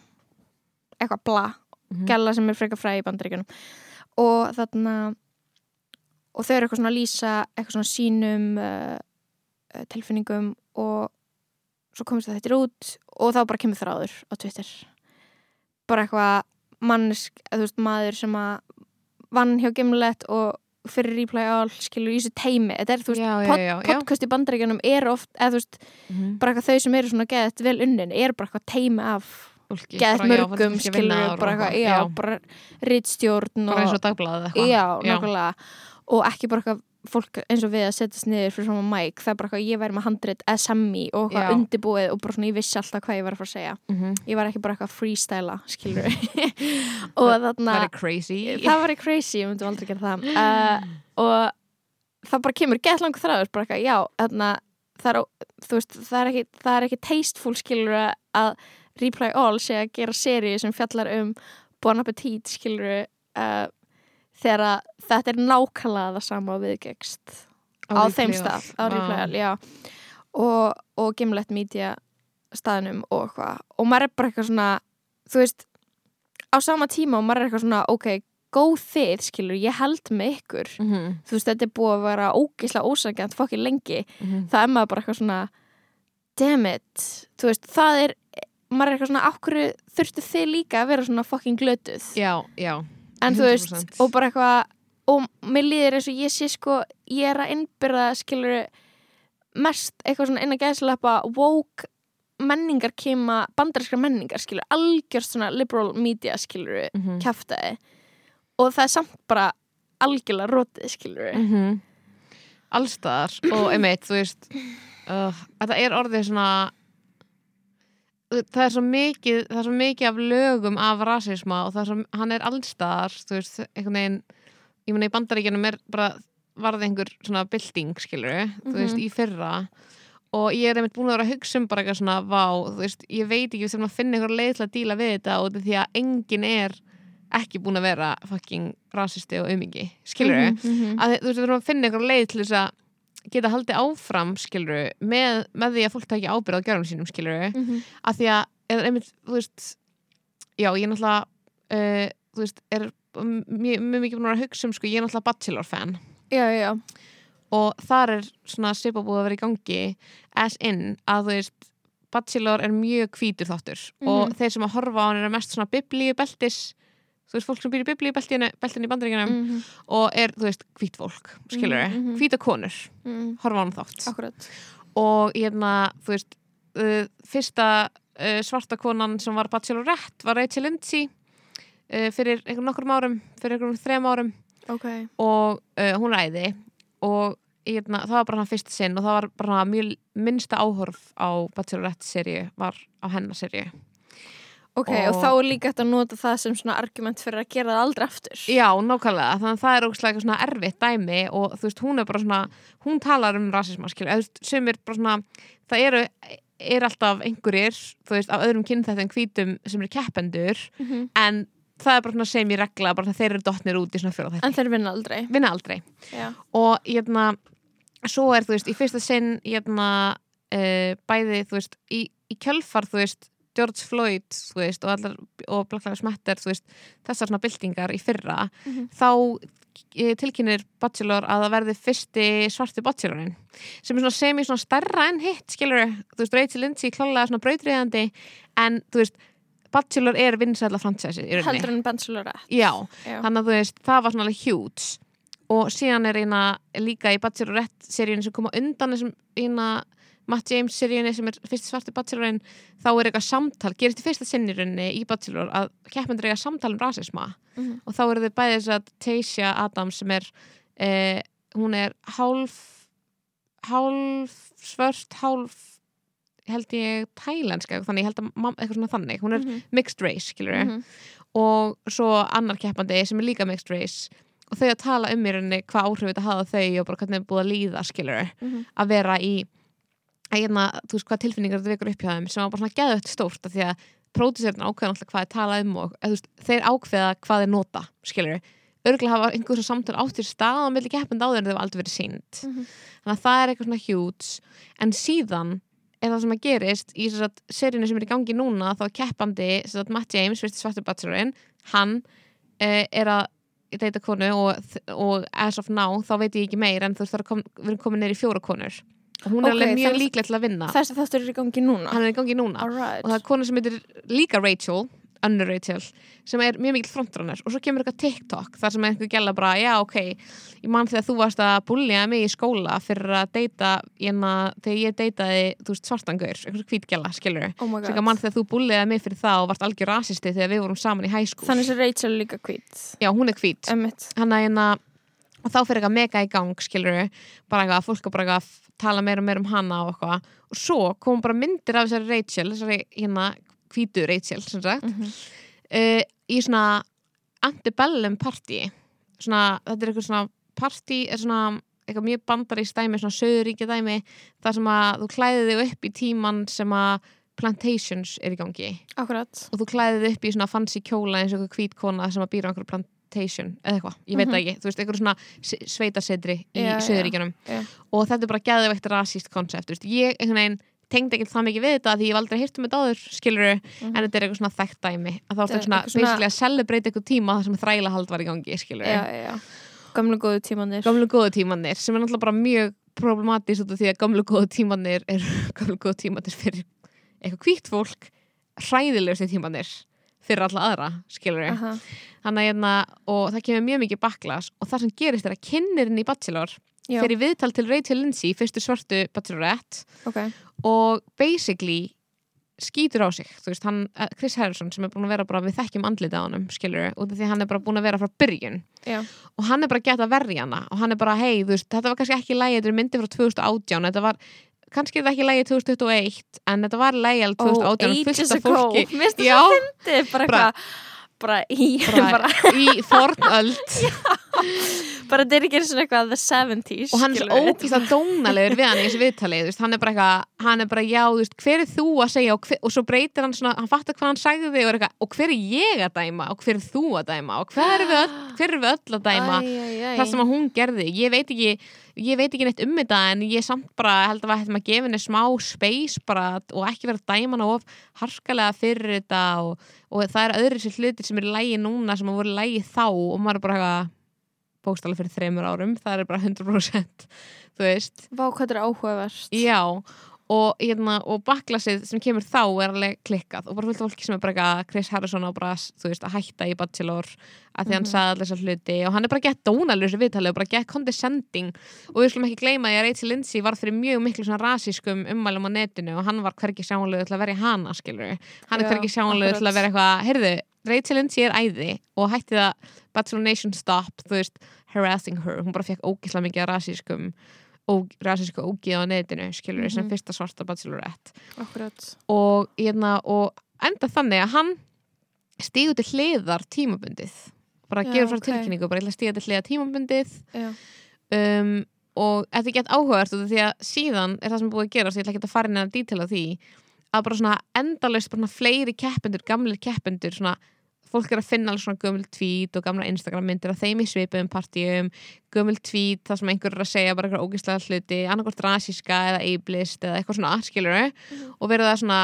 eitthvað bla mm -hmm. gæla sem er frekar fræg í bandaríkunum og þarna og þau eru eitthvað svona að lýsa eitthvað svona sínum uh, uh, tilfinningum og svo komist það þetta út og þá bara kemur þráður á Twitter bara eitthvað mannesk, eða þú veist, maður sem að vann hjá Gimlet og fyrir replay all, skilur í þessu teimi þetta er, þú veist, Já, pod, já, já. podcast í bandaríkjunum er oft, eða þú veist, Mhm. bara eitthvað þau sem eru svona geðt vel unnin, er bara eitthvað teimi af Fólki, já, mörgum, skilur bara eitthvað, já, bara rittstjórn bara eins og, dagblaðið eitthvað. Og ekki bara eitthvað fólk eins og við að setjast niður fyrir svona mæk, það er bara eitthvað, ég væri með handrit SMI og eitthvað undirbúið og bara svona ég vissi alltaf hvað ég var að fara að segja. Mhm. ég var ekki bara eitthvað freestyla, skilur og þarna það er crazy. Það var crazy, ég myndum aldrei gera það. Uh, og það bara kemur gett langur þráður, bara eitthvað, já þarna, það, er, veist, það, er ekki, ekki tasteful skilur að Reply All sé að gera seríu sem fjallar um Bon Appetit skilur uh, þegar að þetta er nákvæmlega það sama og viðgegst á þeim stað, á Reply All, já. Og, og Gimlet Media staðnum og eitthvað. Og maður er bara eitthvað svona þú veist, á sama tíma og maður er eitthvað svona ok, góð þið, skilur, ég held með ykkur. Mhm, þú veist, þetta er búið að vera ógislega ósakjant fokkin lengi, mhm. það er maður bara eitthvað svona damn it, þú veist, það er maður er eitthvað svona, ákveður þurftu þið líka að vera svona fokkin glötuð já, já en þú veist, 100%. og bara eitthvað og mér líður eins og ég sé sko ég er að innbyrða, skilur mest eitthvað svona inn að gæðslepa woke menningar kema bandarinskar menningar, skilur, algjörst svona liberal media, skilur, Mhm. kjaftaði og það er samt bara algjörlega rótið, skilur Mhm. allstaðar og einmitt, þú veist uh, þetta er orðið svona það er svo mikið það er svo mikið af lögum af rasisma og það er svo, hann er allstaðar þú veist, einhvern veginn ég meina í bandaríkjunum er bara varð einhver svona bylting, skilur þú veist, Mhm. í fyrra og ég er einmitt búin að vera að hugsa um bara eitthvað svona vá, þú veist, ég veit ekki sem að finna einhver leið til að díla við þetta og því að enginn er ekki búin að vera fucking rasisti og aumingi, skilur Mhm, mhm. að þú veist, við þurfum að finna einhver leið til þess að geta haldið áfram, skilur með, með því að fólk taki ábyrð á gjörðum sínum, skilur Mhm. að því að, eða einmitt, þú veist já, ég er náttúrulega uh, þú veist, er mjög, mikið búin að hugsa um, sko, ég er náttúrulega Bachelor fan já, já, og þar er svona svipa búið að vera í gangi as in að þú veist Bachelor er mjög hvítur þáttur og Mhm. þeir sem að horfa á hann eru mest svona biblíubeltis þú veist, fólk sem býr í biblíubeltinu beltinu í bandaríkjunum Mhm, og er, þú veist, hvít fólk skilur Mhm, mhm. hvíta konur, mhm. horfa á hann þátt. Akkurat. Og hérna, þú veist uh, fyrsta uh, svarta konan sem var Bachelorette var Rachel Lindsay uh, fyrir einhvern nokkrum árum fyrir einhvern þrem árum. Ok, og uh, hún ræði og hérna, það var bara hann fyrst sinn og það var bara mjög minnsta áhorf á Bachelorette-seríu var á hennar seríu ok, og, Og- þá er líka hægt að nota það sem svona argument fyrir að gera það aldrei aftur. Já, nákvæmlega, þannig að það er eitthvað svona erfitt dæmi og þú veist, hún er bara svona hún talar um rasisma, skilur. Eða þú veist, sem er bara svona, það eru er alltaf einhverjir, þú veist, af öðrum kynþættum hvítum sem eru keppendur Mhm. en það er bara svona sem í regla bara þeir eru dottnir út í svona fjóra en þetta þeir vinna aldrei. Vinna aldrei. Já, og hérna svo er þú veist, í fyrsta sinn hérna uh, bæði, þú veist í, í kjölfar, þú veist George Floyd, veist, og, allar, og Black Lives Matter, veist, þessar svona byltingar í fyrra, Mhm. þá eh, tilkynir Bachelor að það verði fyrsti svarti Bachelorin sem er svona semi svona stærra en hitt skilur, þú veist, Rachel Lindsay klálega svona brautriðandi, en þú veist Bachelor er vinsætla fransæsi heldur en Bachelorette. Já, já, þannig að þú veist, það var svona alveg huge. Og síðan er eina líka í Bachelorette seríunni sem koma undan þessum eina Matt James seríunni sem er fyrst svarti Bachelorinn þá er eitthvað samtal, gerist í fyrsta sinnirunni í Bachelor að keppmendur eiga samtal um rasisma Mhm. og þá eru þið bæðið þess að Tayshia Adams sem er eh, hún er hálf hálf svört, hálf held ég tælenska þannig, ég held að eitthvað svona þannig hún er Mhm. mixed race, við Mhm. og svo annar keppandi sem er líka mixed race og þau að tala um í rauninni hvað áhrif þetta hafa þau og bara hvernig er búið að líða skilur Mhm. að vera í að hérna, þú veist hvað tilfinningar þetta vekur upp hjá þeim sem var bara svona geðvægt stórt af því að pródusörn ákveða alltaf hvað er talað um og veist, þeir ákveða hvað þeir nota skilur örgulega hafa einhversu samtal áttir stað á milli keppandi áður en þau hafa aldrei verið sínt Mhm. þannig að það er eitthvað svona huge. En síðan er það sem að gerist í seríunni sem er í gangi núna þá keppandi, þess að Matt James svartur bachelorinn, hann uh, er að deyta konu og, og as of now, þá veit ég ekki meir en þú veist það er kom, hún er Ok, alveg mjög líklega til að vinna. þessi þáttur er í gangi núna. Er í gangi núna. Alright. Og það er kona sem heitir líka Rachel önnur Rachel sem er mjög mikil frontrunner. Og svo kemur eitthvað TikTok þar sem einhver gæla bara, já ok ég man þegar þú varst að búlja mig í skóla fyrir að deyta hérna, þegar ég deytaði, þú veist, svartangur eitthvað hvítgæla, skilur oh Svo god. mann þegar þú búliði mig fyrir það og varst algjör rasisti þegar við vorum saman í school. Þannig sem Rachel líka hvít. Já, hún er Emmitt hann að hérna og þá fyrir eitthvað mega í gang, skilur bara eitthvað, fólk er bara eitthvað að tala meira og meira um hana og eitthvað. Og svo kom bara myndir af þessari Rachel þessari hérna hvítu Rachel sem sagt. Mm uh, í svona antebellum party. Svona, þetta er eitthvað svona party er svona eitthvað mjög bandarís dæmi svona söðuríkja dæmi þar sem að þú klæði þig upp í tíman sem að plantations er í gangi. Akkurat. Og þú klæði þig upp í svona fancy kjóla eins og eitthvað hvítkona sem að býra á einhverju plantation eða eitthvað, ég veit Mhm. það ekki, þú veist, einhverju svona s- sveitasetri í Já, já, söðuríkjanum já. og þetta er bara geðveikt rasíst koncept, þú veist, ég einhvern veginn tengdi ekkert það mikið við þetta því ég hef aldrei hýrt um þetta áður, skilur Mhm. en þetta er eitthvað svona þekkt dæmi. Að þá er Þetta svona, eitthvað basically að celebrate eitthvað tíma þar sem þrælahald var í gangi, skilur Já, já, já. Gamlu góðu tímanir gamlu góðu tímanir sem er náttúrulega bara mjög problematist út af því að gamlu góðu tímanir er gamlu góðu tímanir fyrir eitthvað hvítt fólk hræðilegustu tímanir fyrir alla aðra, skilur við Aha. þannig að hérna, og það kemur mjög mikið baklas og það sem gerist er að kynnerinn í Bachelor Já, fyrir viðtal til Rachel Lindsay fyrstu svörtu Bachelorette ok. og basically skýtur á sig, þú veist, hann, eh, Chris Harrison sem er búin að vera bara, við þekkjum andlita á honum skilur út af því hann er bara búin að vera frá byrjun. Já, og hann er bara gett að verja hana og hann er bara, hei, þú veist, þetta var kannski ekki lægi þetta er myndi frá 2018, þetta var kannski er þetta ekki lægi 2021 en þetta var lægi alveg 2018 og ago fólki Já. það fyndið Bara Bara- Bara í bara, í fornöld bara þetta er ekki svona eitthvað the 70s og hann er skilurðu. ógíslega dónalegur við hann í þessu viðtali, hann er bara eitthvað hann er bara, já, veist, hver er þú að segja og, hver, og svo breytir hann svona, hann fattar hvað hann sagði og, er eitthvað, og hver er ég að dæma og hver er þú að dæma og hver er við öll, hver er við öll að dæma Æ, æ, æ. það sem að hún gerði, ég veit ekki ég veit ekki neitt um þetta en ég samt bara held að við hættum að gefa henni smá space bara og ekki vera að dæma hana of harkalega fyrir þetta og, og það er öðru sér hlutir sem er lægi núna sem að voru lægi þá og maður er bara eitthvað bókstala fyrir þreymur árum, það er bara 100% þú veist, Vá, hvað þetta er áhugavert. Já og, hérna, og baklasið sem kemur þá er alveg klikkað og bara fullt af fólki sem er bara eitthvað Chris Harrison á bara, þú veist, að hætta í Bachelor að því hann Mhm. sagði allir þessar hluti og hann er bara gett dónalur þessu viðtalið og bara gett condescending. Og við skulum ekki gleyma því að Rachel Lindsay var fyrir mjög miklu svona rasískum ummælum á netinu og hann var hvergi sjáanlegu til að vera í hana skilur hann er Já, hvergi sjáanlegu til að vera eitthvað heyrðu, Rachel Lindsay er æði og hætti það Bachelor Nation stop, þú veist harassing her, hún bara fekk ógislega mikið rasískum og rasísku ógið á netinu skilur sem Mhm. fyrsta svarta bachelorette. Og, hérna, og enda þannig að hann stígur til hliðar tímabundið. Bara Já, gefur frá ok. tilkynningu, bara að stíga til hliðar tímabundið. Um, og þetta er gett áhugavert því að síðan er það sem er búið að gera ég ætla ekki að fara inn að dítela því að bara svona endalaust bara svona fleiri keppendur, gamlir keppendur svona fólk er að finna alveg svona gömul tweet og gamla Instagram myndir af þeim í svipum partíum gömul tweet þar sem einhver er að segja bara eitthvað ógeðslega hluti, annarkvort rasíska eða ableist eða eitthvað svona, skilur Mhm. og verið það svona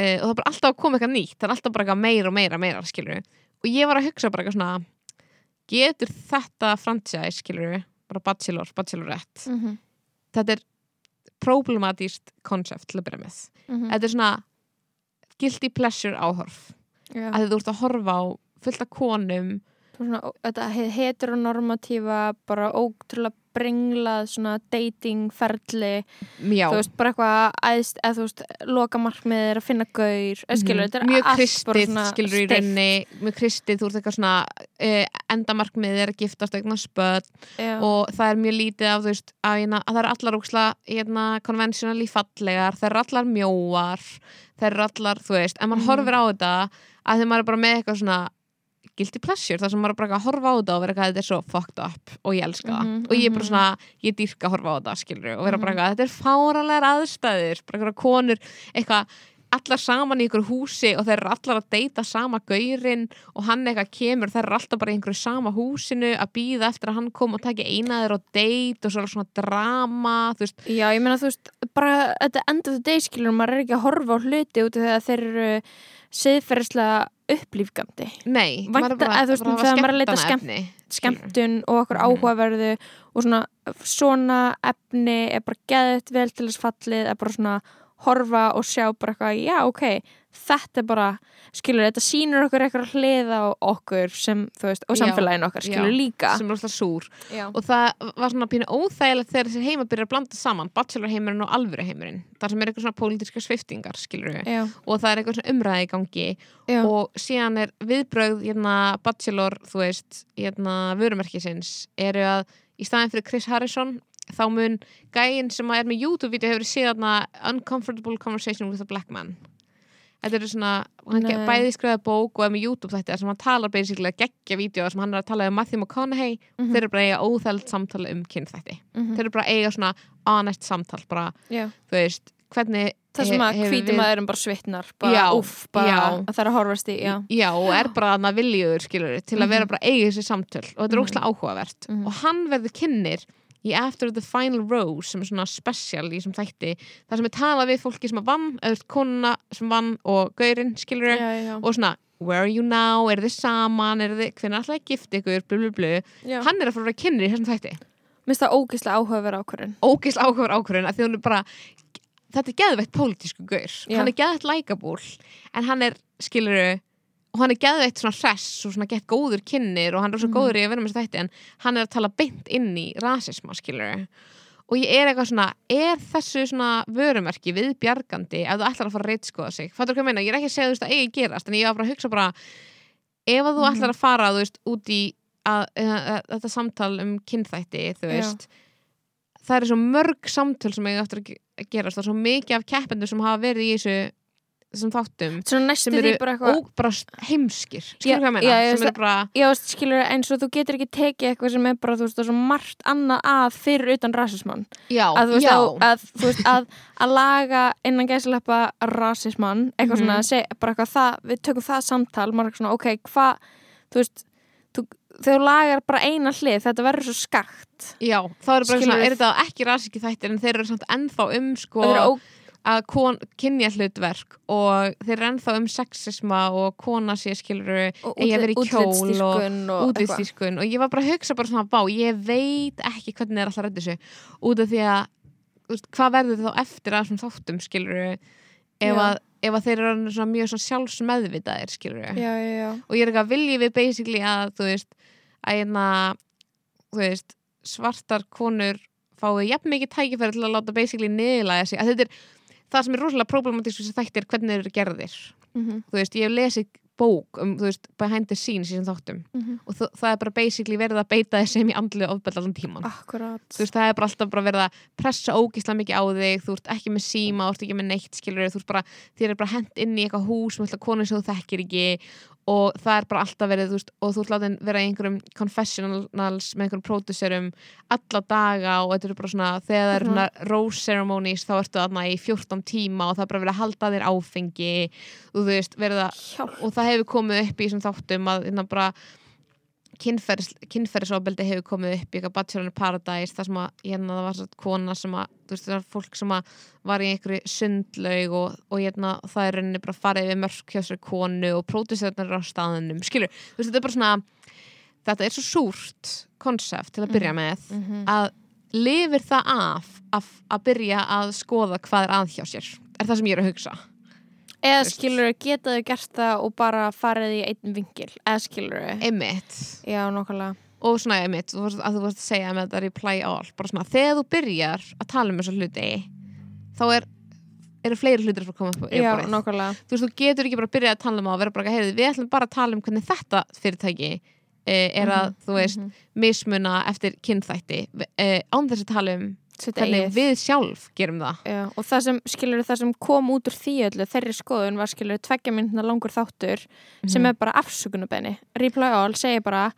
uh, og það er bara alltaf að koma eitthvað nýtt það er alltaf bara eitthvað meira og meira, meira, skilur og ég var að hugsa bara eitthvað svona getur þetta franchise, skilur bara bachelor, bachelorette mhm, þetta er problematíst koncept til að byrja með mhm. þetta er svona guilty pleasure áhorf. Að þú ert að horfa á fullt af konum Svona, þetta he- heteronormatífa bara ótrúlega brenglað svona datingferli þú veist, bara eitthvað æðst, eða þú veist, loka markmið er að finna gaur, mm skilur, þetta er mjög kristið skilur í rauninni. Mjög kristið, þú ert eitthvað svona uh, endamarkmið er að giftast eitthvað spöð og það er mjög lítið af þú veist að, hérna, að það er allar úksla hérna, konvensjonali fallegar, það er allar mjóar það er allar, þú veist en maður Mhm. horfir á þetta að því maður er bara með eitthvað svona guilty pleasure, þar sem maður bara horfa á þetta og vera eitthvað, þetta er svo fucked up og ég elska það Mhm, og ég er bara mhm. svona, ég dýrka að horfa á þetta skilur og vera bara Mhm. eitthvað, þetta er fáralega aðstæður bara eitthvað konur, eitthvað allar saman í ykkur húsi og þeir eru allar að deyta sama gaurin og hann eitthvað kemur, þeir eru alltaf bara í einhverju sama húsinu að býða eftir að hann kom og taki eina þeir og deyt og svo svona drama, þú veist, Já, ég meina þú veist, bara þetta endur þetta day skilur, maður er ekki að horfa á hluti út af að þeir eru siðferðislega upplýfgandi nei er bara, þú veist, bara að þegar maður er að leita skilurðu. skemmtun og okkur Mhm. áhugaverðu og svona svona efni er bara geðið vel til þess fallið er bara svona horfa og sjá bara eitthvað, já ok þetta er bara, skilur, þetta sýnur okkur eitthvað hliða á okkur sem, þú veist, og samfélagin okkar, skilur já. líka. sem er alltaf súr. Já. og það var svona pínu óþægilegt þegar þessir heima byrjar að blanda saman. Bachelorheimurinn og alvöruheimurinn þar sem er eitthvað svona pólitíska sviftingar skilur og það er eitthvað svona umræði í gangi. Já, og síðan er viðbrögð hérna, bachelor, þú veist hérna, vörumerkisins eru að í staðin fyrir Chris Harrison þá mun gæinn sem er með YouTube-vídeó hefur séð þarna Uncomfortable Conversation with a Black Man Þetta eru svona, hann Nei. bæði skrifaði bók og er með YouTube þetta sem hann talar basically að geggja vídeo sem hann er að tala um Matthew McConaughey Mhm. þeir eru bara eiga óþæld samtala um kynþætti mhm, þeir eru bara eiga svona honest samtal bara, já. þú veist, hvernig Það sem að hvítum við- að erum bara svitnar bara úff, bara já. að það er að horfast í, já Já, og er bara þarna viljugur, skilur til að vera bara eiga þessi samtöl og þetta er Mhm. ókslega áhugavert Mhm. og hann verður kynnir í After the Final Rose sem er svona special í þessum þætti þar sem er talað við fólki sem vann eða konuna sem vann og gaurinn, skilur Já, já, og svona, where are you now, er þið saman? Er þið, hvernig ætlaði að gifta ykkur? Blu blu blu, hann er að fara að vera kynnir í þessum þætti. Mér finnst það ógislega áhugaverð ákvörðin ógeðslega áhugaður ákvörðun að því hún er bara þetta er geðveitt pólitísku gaur. Já. hann er geðveitt lækabúl en hann er, skiluru og hann er geðveitt svona hress og svona gett góður kynnir og hann er svo Mhm. góður í að vera með þessu þætti en hann er að tala beint inn í rasisma, skiluru og ég er eitthvað svona, er þessu svona vörumerki við bjargandi ef þú ætlar að fara að reitskoða sig, fattur hvað ég meina ég er ekki að segja þú veist að eigi gerast, en ég var bara að hugsa bara ef þú Mhm. ætlar að fara þú veist, út í að, að, að, þetta samtal um kynþætti, þú Já. veist það eru svo mörg samtöl sem eiga eftir að ge- að gerast er svo mikið af keppendur sem hafa verið í þessu þessum þáttum sem eru bara eitthvað ó, bara heimskir. Skilur hvað meina, já, sem eru bara Já, skilur eins og þú getur ekki tekið eitthvað sem er bara, þú veist, er margt annað að fyrir utan rasismann. Að að, að, að, laga innan gæslepa rasismann eitthvað Mhm. svona, seg, bara eitthvað það, við tökum það samtal, maður er svona, ok, hvað þú veist, þú, þú lagar bara eina hlið, þetta verður svo skakt. Já, þá eru bara Skilurðu? svona, er þetta ekki rasíki þættir en þeir eru samt ennþá um sko er að kon, kynja hlutverk og þeir eru ennþá um sexisma og kona sé skilur og eigi að vera í kjól og útlýstískun og ég var bara að hugsa bara svona bá, ég veit ekki hvernig er alltaf rættu þessu. Út af því að veist, hvað verður þá eftir að þessum þáttum skilur ef, að, ef að þeir eru svona mjög svona sjálfsmeðvitaðir skilur já, já, já, og ég er eitthvað viljið við basically að þú veist að hérna þú veist, svartar konur fái jafn mikið tækifæri til að láta basically niðurlæga sig. Að þetta er það sem er rosalega problematísku sem þættir hvernig þeir eru gerðir. Mhm, þú veist, ég hef lesið bók um, þú veist, behind the scenes í þessum þáttum. Mhm. Og þ- það er bara basically verið að beita þess sem í andlu ofbeld allan tíman akkurat. Þú veist, það er bara alltaf bara verið að pressa ógislega mikið á þig, þú ert ekki með síma þú ert ekki með neitt, skilur þú ert bara þér er bara hent inn í eitthvað hús með alltaf konur sem þú þekkir ekki og það er bara alltaf verið, þú veist, og þú ert látin vera í einhverjum confessionals með einhverjum pródusserum alla daga og þetta er bara svona, þegar það eru Mhm. svona rose ceremonies þá ertu þarna í 14 tíma og það er bara verið að halda þér áfengi og þú veist, verið að hjálp, og það hefur komið upp í þessum þáttum að innan bara kynferðisofbeldi hefur komið upp í eitthvað Bachelor in Paradise þar sem að hérna það var svo kona sem að þú veist það var fólk sem að var í einhverju sundlaug og, og hérna það er rauninni bara farið við mörk hjá sér konu og pródusörnir á staðinum skilur, þú veist þetta er bara svona þetta er svo súrt konsept til að byrja með mhm. að lifir það af að, að byrja að skoða hvað er að hjá sér? Er það sem ég er að hugsa eða skilur geta þau gert það og bara farið í einn vingil eða skilur Einmitt. Já, nokkulega og svona ég mitt, þú varst, að þú varst að segja með þetta reply all, bara svona, þegar þú byrjar að tala um þessa hluti þá er, eru fleiri hlutir að fara að koma upp já, nokkulega þú veist, þú getur ekki bara að byrja að tala um það og vera bara, heyrðu, við ætlum bara að tala um hvernig þetta fyrirtæki eh, er að, þú veist, Mhm. mismuna eftir kynþætti eh, án þess að tala um Sitt eigið. við sjálf gerum það Já, og það sem, skilur, það sem kom út úr því öllu, þeirri skoðun var, skilur, tveggja myndina langur þáttur sem Mhm. er bara afsökunabenni. Reply All segir bara,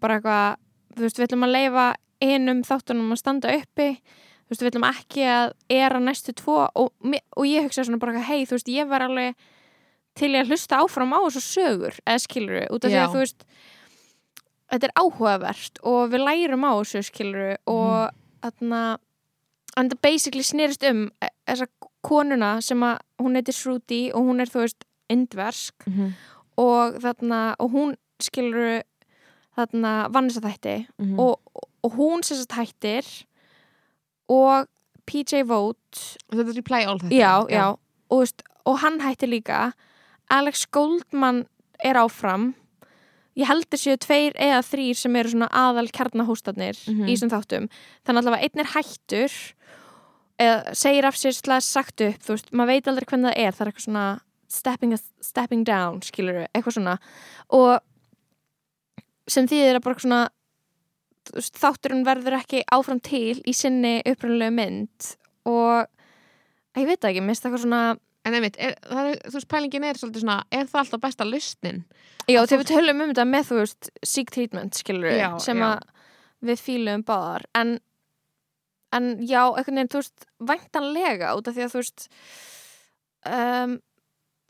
bara eitthvað, þú veist, við ætlum að leifa einum þáttunum að standa uppi, þú veist, við ætlum ekki að era næstu tvo og, og ég hugsa svona bara, hei, þú veist, ég var alveg til ég að hlusta áfram á þessu sögur, eða skilur, út af því að, þú veist, þetta er áhugavert og við lærum á þessu, skilur, og þarna, það basically snerist um e- þessa konuna sem að hún heitir Sruti og hún er þú veist indversk. Mhm. og þarna og hún skilur þarna vann þess að þætti Mhm. og, og hún sem sagt hættir og PJ Vogt. Þetta er reply all þetta. Já, já, og, þú veist, og hann hætti líka. Alex Goldman er áfram. Ég held þessu tveir eða þrýr sem eru svona aðal kjarnahóstanir Mhm. í þessum þáttum. Þannig allavega einn er hættur eða segir af sér slæð sagt upp þú veist, maður veit aldrei hvernig það er það er eitthvað svona stepping, stepping down skilur eitthvað svona og sem þýðir að bara svona veist, þátturinn verður ekki áfram til í sinni upprunalegu mynd og ég veit það ekki, minnst eitthvað svona en einmitt, er, það er, þú veist, pælingin er svolítið svona, er það alltaf besta lausnin? Já, þegar við tölum um þetta með, þú veist, seek treatment, skilur Já, sem já. að við fílum báðar, en, en já, einhvern veginn, þú veist, væntanlega út af því að, þú veist, um,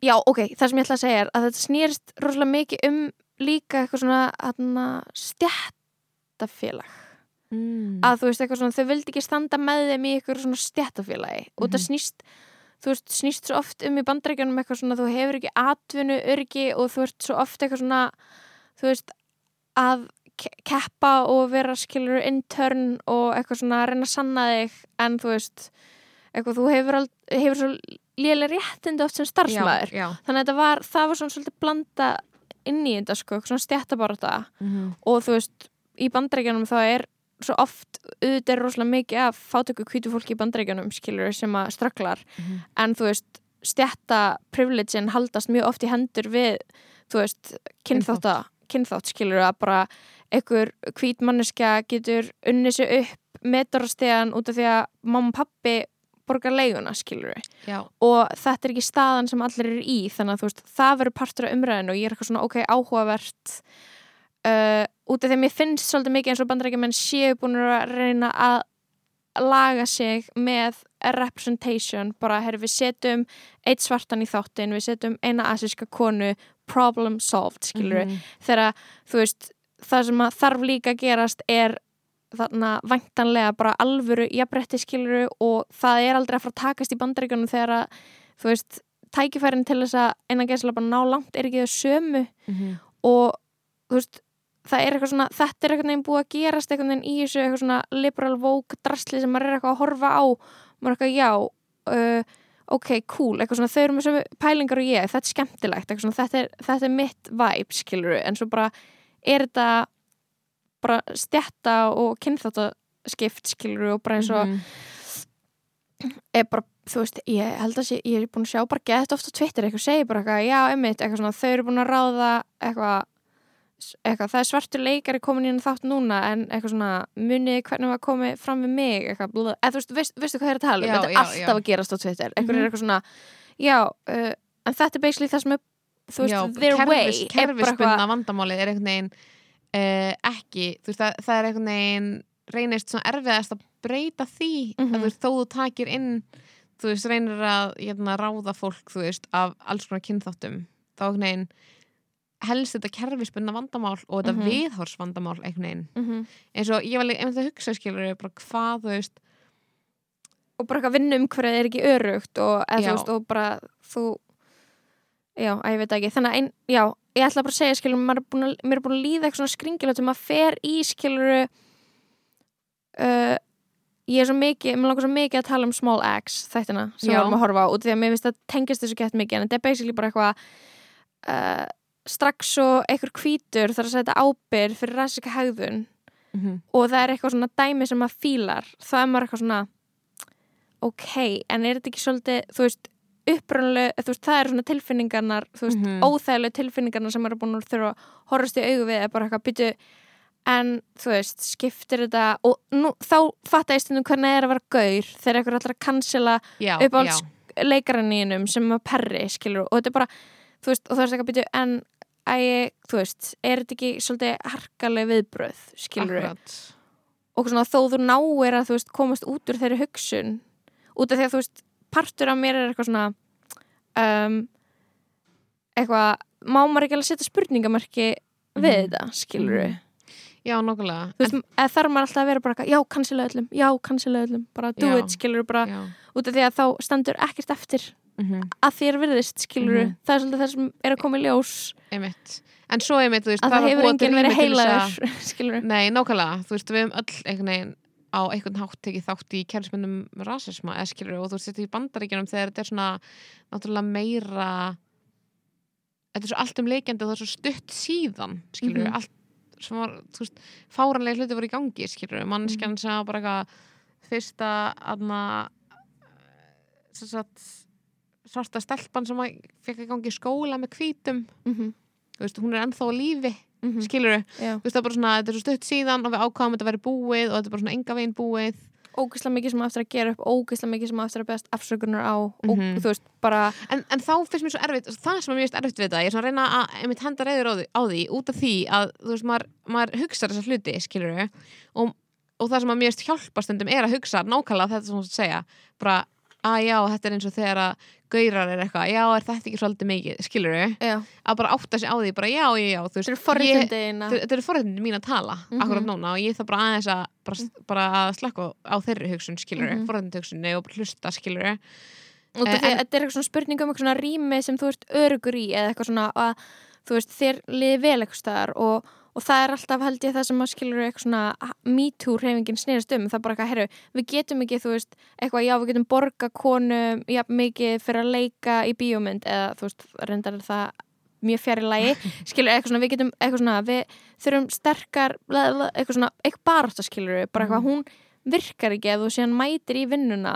já, ok, það sem ég ætla að segja er að þetta snýrist rosalega mikið um líka eitthvað svona, aðna, stjættafélag. Mm. Að þú veist, eitthvað svona, þau vildi ekki standa með þeim í eitthvað svona stjættafélagi og það snýst þú veist, snýst svo oft um í bandarækjunum eitthvað svona, þú hefur ekki atvinnu örgi og þú ert svo oft eitthvað svona þú veist, að keppa og vera skilur intern og eitthvað svona að reyna að sanna þig en þú veist eitthvað, þú hefur, ald, hefur svo lélega réttindi oft sem starfsmæður þannig að þetta var, það var svona svolítið blanda inn í þetta sko, svona stjættabarata Mm og þú veist, í bandarækjunum þá er svo oft, auðvitað er rosalega mikið af fátöku hvítu fólki í bandarækjunum skilur sem að strögglar Mhm. en þú veist, stjætta privilegin haldast mjög oft í hendur við þú veist, kynþátt. skilur að bara einhver hvít manneskja getur unnið sér upp metrarstegan út af því að mamma og pappi borgar leiguna skilur já, og þetta er ekki staðan sem allir eru í þannig að þú veist, það verður partur af umræðinu og ég er eitthvað svona, ok, áhugavert uh, út af því að mér finnst svolítið mikið eins og bandarækjumenn séu búin að reyna að laga sig með representation, bara, herri, við setjum eitt svartan í þáttin, við setjum eina asíska konu, problem solved skilur Mhm. þegar, þú veist, það sem að þarf líka að gerast er þarna væntanlega bara alvöru jafnbretti skiluru og það er aldrei að fara að takast í bandaríkjunum þegar að þú veist, tækifærin til þess að einan gæsla bara ná langt er ekki þau sömu. Mhm. og þú veist það er eitthvað svona, þetta er eitthvað neginn búið að gerast eitthvað neginn í þessu eitthvað svona liberal woke drasli sem maður er eitthvað að horfa á. Maður er eitthvað já uh, ok, cool, eitthvað svona þau eru með pælingar og ég, þetta er skemmtilegt svona, þetta, er, þetta er mitt vibe, skiluru en svo bara er þetta bara stjætta og kynþáttaskipt skiluru og bara eins og Mhm. er bara, þú veist, ég held að sé, ég er búin að sjá bara gett ofta á Twitter eitthvað segir bara eitthvað, já, einmitt, eitthvað svona þau eru búin að ráða eitthvað eitthvað, það er svartur leikari komin í þátt núna en eitthvað svona munið hvernig var komið fram við mig eitthvað, blöð, eða þú veist, veist, veistu hvað er að tala um þetta er alltaf já. að gerast á Twitter, eitthvað Mhm. er eitthvað svona já, uh, en þetta er basically það sem er þú veist, their way kerfis, er bara kerfisbundna vandamálið er einhvern veginn uh, ekki, þú veist, það, það er einhvern veginn reynist svona erfiðast að breyta því Mhm. að þú veist, þó þú takir inn þú veist, reynir að hérna, ráða fólk, þú veist, af alls konar kynþáttum, þá einhvern veginn helst þetta kerfisbundna vandamál og þetta Mhm. viðhórsvandamál einhvern veginn, Mhm. eins og ég var líka einmitt að hugsa skilur bara hvað, þú veist og bara eitthvað vinnu um hverju er ekki örugt og, Já. veist, og bara þú já, að ég veit ekki þannig að ein, já, ég ætla bara að segja skilur, maður er búin að, mér er búin að líða eitthvað svona skringilegt maður fer í skilur uh, ég er svo mikið, mér langar svo mikið að tala um Small Axe þættina sem við Já. varum að horfa á út því að mér finnst að tengist þessu gett mikið en þetta er basically bara eitthvað uh, strax svo einhver hvítur þarf að setja ábyrð fyrir ræsika hegðun og það er eitthvað svona dæmi sem maður fílar þá er maður eitthvað svona ok, en er þetta ekki svolítið þú veist, upprunlega, þú veist, það eru svona tilfinningarnar, þú veist, Mhm. óþægilegu tilfinningarnar sem maður er búin að þurfa að horfast í augu við er bara eitthvað byttu en þú veist, skiptir þetta og nú, þá fatta ég stundum hvernig er að vera gaur þegar eitthvað allar að cancela upp á já, leikaraníinum sem að perri, skilur, og þetta er bara þú veist, og það er eitthvað byttu en æ, þú veist, er þetta ekki svolítið harkaleg viðbröð, skilur akkurat. Og svona þó þú náir að þú veist komast út úr þeirri hugsun út af því að þú veist partur af mér er eitthvað svona um, eitthvað má maður ekki alveg setja spurningamarki við Mhm. þetta, skilur við já, nokkulega þú veist, eða þarf maður alltaf að vera bara eitthvað, já, cancela öllum, já, cancela öllum bara do Já. it, skilur bara já, út af því að þá stendur ekkert eftir mhm, að þér virðist, skilur Mhm. það er svolítið það sem er að koma í ljós. Einmitt. En svo einmitt, þú veist, að það hefur enginn verið heilaður Nei, nákvæmlega, þú veist, við hefum öll einhvern veginn á einhvern hátt tekið þátt í kærismyndum rasisma eða skilur og þú þetta í bandaríkjunum þegar þetta er svona náttúrulega meira þetta er svo allt um leikjandi og það er svo stutt síðan skilur Mhm. allt sem var, fáranlega hluti voru í gangi skilur, mannskjan sem var bara eitthvað fyrsta aðna sem sagt svarta stelpan sem fekk í gangi skóla með hvítum Mhm. þú veist, hún er ennþá lífi Mhm. skilur Já. þú veist, það er bara svona, þetta er svo stutt síðan og við ákváðum að þetta væri búið og þetta er bara svona enga veginn búið ógeðslega mikið sem á eftir að gera upp ógeðslega mikið sem á eftir að beðast afsökunar á og Mhm. þú veist, bara en, en þá finnst mér svo erfitt, það sem er mjög erfitt við þetta, ég er svona að reyna að einmitt henda reyður á því, á því út af því að þú veist, maður, maður hugsa þessa hluti skilur og, og það sem að mér hjálpa stundum er að hugsa nákvæmlega þetta sem þú veist að segja bara, að já, þetta er eins og þegar að gaurar er eitthvað, já, er þetta ekki svolítið mikið skilur já, að bara átta sig á því, bara já, já, já þú veist, þetta er eru forréttindi mín að tala Mhm. akkurat núna og ég þarf bara aðeins að bara, bara að slakka á þeirri hugsun skilur mm Mhm. forréttindi hugsunni og hlusta skilur og Eh, þetta er eitthvað svona spurning um eitthvað svona rými sem þú ert örugur í eða eitthvað svona að þú veist, þér liði vel eitthvað staðar og, og það er alltaf held ég það sem að skilur eitthvað svona MeToo reyfingin snerist um. Það er bara eitthvað, herru, við getum ekki þú veist, eitthvað, já, við getum borga konu já, mikið fyrir að leika í bíómynd eða þú veist, reyndar er það mjög fjari lagi, skilur, eitthvað svona við getum, eitthvað svona, við þurfum sterkar eitthvað svona, eitthvað barátta skilur bara eitthvað, hún virkar ekki ef þú síðan mætir í vinnuna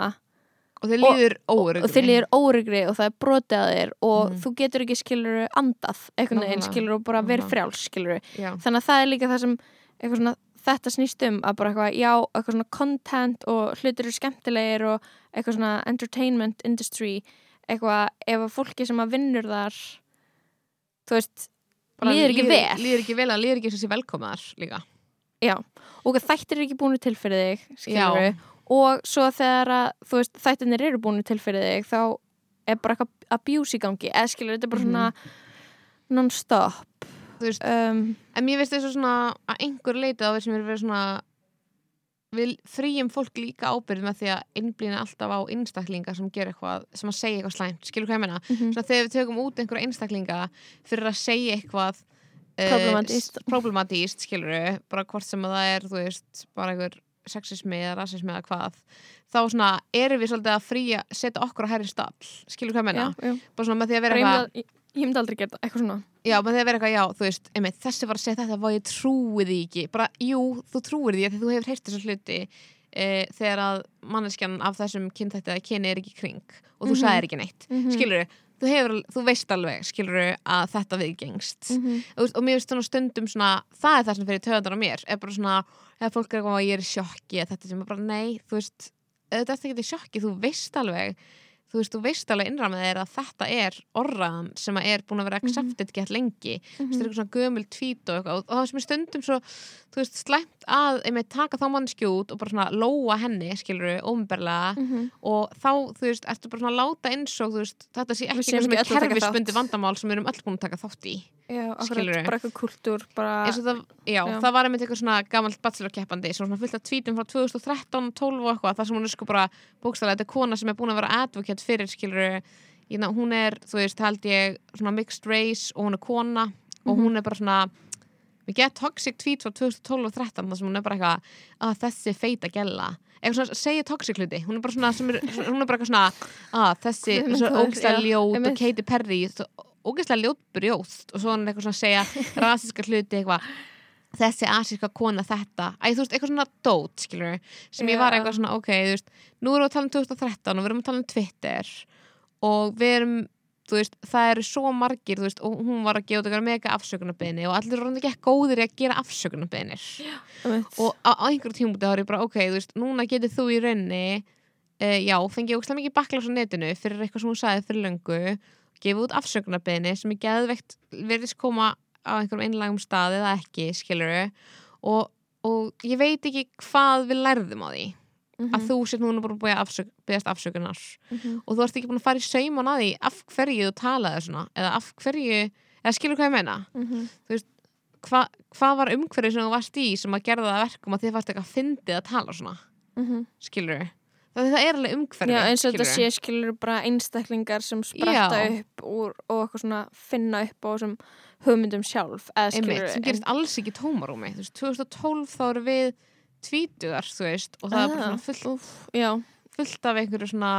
og þeir líður óörugri og þeir líður óryggri og það er brotið að þér og Mhm. þú getur ekki skilur andað einhvern veginn skilur og bara verið frjáls skilur þannig að það er líka það sem svona, þetta snýst um að bara eitthvað, já, eitthvað svona content og hlutir eru skemmtilegir og eitthvað svona entertainment industry eitthvað, ef að fólki sem að vinnur þar þú veist, líður ekki vel. líður ekki vel að líður ekki sem sé velkomaðar líka. Já, og þættir eru ekki búinu til fyrir þig skilur Já. Og svo þegar að, þú veist, þættirnir eru búinu til fyrir þig þá er bara eitthvað abuse í gangi. Eða skilur, þetta er bara svona non-stop. Þú veist, um, en mér finnst þessu svona að einhver leita á sem er verið svona við frýjum fólk líka ábyrð með því að innblýna alltaf á einstaklinga sem ger eitthvað, sem að segja eitthvað slæmt. Skilur hvað ég meina, Mhm. svona þegar við tökum út einhverja einstaklinga fyrir að segja eitthvað Problematískt. s- problematískt, skilur bara hvort sem að það er, þú veist bara einhver sexismi eða rasismi eða hvað þá svona erum við svolítið að fríja setja okkur að herri stall, skilur hvað ég meina já, já. bara svona með því að vera eitthvað ég, ég myndi aldrei gera eitthvað svona Já, með því að vera eitthvað, já, þú veist, einmitt, þessi var að segja þetta, var ég trúi því ekki. Bara, jú, þú trúir því að þú hefur heyrt þessa hluti e, þegar að manneskjan af þessum kynþætti eða kyni er ekki kring og þú Mhm. sagðir ekki neitt. Mhm. Skilur þú hefur, þú veist alveg, skilur að þetta viðgengst. Og, þú veist, og mér finnst svona stundum svona, það er það sem fyrir töðandar á mér, er bara svona, eða fólk er að ég er í sjokki þetta sem er bara, nei, þú veist, þetta er ekki í sjokki, þú veist alveg, þú veist, þú veist alveg innra með þér að þetta er orraðan sem að er búin að vera Mhm. accepted gett lengi, þú veist, það er eitthvað svona gömul tvít og eitthvað, og það sem er stundum svo, þú veist, slæmt að, einmitt, taka þá mannskju út og bara svona lóa henni, skilur við, ómberlega, Mhm. og þá, þú veist, ertu bara svona að láta eins og, þú veist, þetta sé Við ekki sem er kerfisbundi vandamál sem við erum öll búin að taka þátt í Já, akkurat, Skilurðu? bara eitthvað kultúr bara, og það, já, Já. það var einmitt eitthvað svona gamalt bachelor-keppandi, svona fullt af tvítum frá 2013, 12 og eitthvað, þar sem hún er sko bara bókstæðlega, þetta er kona sem er búin að vera advocate fyrir, skilur hún er, þú veist, held ég svona mixed race og hún er kona og Mhm. hún er bara svona við get toxic tweet frá 2012 og 13 þar sem hún er bara eitthvað, að þessi feita gella eitthvað svona, segja toxic hluti hún er bara svona, er, hún er bara eitthvað svona að þessi, Einmitt þessi það, ógæslega já, ljót og. Katy Perry ógæslega ljót brjóst og svo er hann eitthvað svona að segja rasiska hluti eitthvað þessi asíska kona þetta Æ, þú veist, eitthvað svona dót, skilur sem ég var Já. eitthvað svona, ok, þú veist nú erum við að tala um 2013 og við erum að tala um Twitter og við erum þú veist, það eru svo margir þú veist, og hún var að gefa út eitthvað mega afsökunarbeðni og allir voru ekki ekki góðir í að gera afsökunarbeðnir einmitt. og á, á einhverjum tímúti þá er ég bara, ok, þú veist, núna getur þú í raunni uh, já, fengi ég ógstlega mikið baklas á netinu fyrir eitthvað sem hún sagði fyrir löngu gefa út afsökunarbeðni sem er geðveikt verðist koma á einhverjum einlægum stað eða ekki, skiluru og, og ég veit ekki hvað við lærðum á því Mhm. að þú sétt núna bara búið að afsök, beðast afsökunar Mhm. og þú ert ekki búin að fara í sauman að því af hverju þú talaði svona eða af hverju, eða skilur hvað ég meina Mhm. Hva, hvað var umhverju sem þú varst í sem að gera það að verkum að þið varst eitthvað fyndið að tala svona, Mhm. Það, er alveg umhverju Já, eins og þetta sé skilur bara einstaklingar sem spratta Já. upp úr, og eitthvað svona finna upp á þessum hugmyndum sjálf Einmitt, sem gerist alls ekki tómarúmi. Þú veist, 2012 þá eru við tvítugar, þú veist og það er bara svona fullt, Úf, fullt af einhverju svona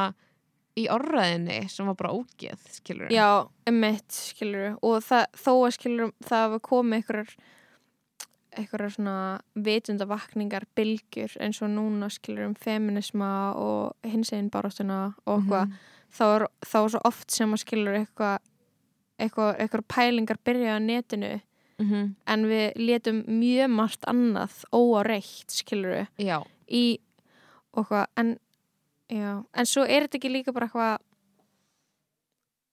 í orðræðinni sem var bara ógeð, skilur já, emitt skilur og það, þó að skilur það hafa komið einhverjar einhverjar svona vitundavakningar bylgjur eins og núna skilur um feminisma og hinsegin baráttuna og eitthvað Mhm. þá, er, þá er svo oft sem að skilur eitthvað eitthvað, eitthvað pælingar byrja á netinu Mhm. en við letum mjög margt annað óáreitt skilur Já, í eitthvað en, en svo er þetta ekki líka bara eitthvað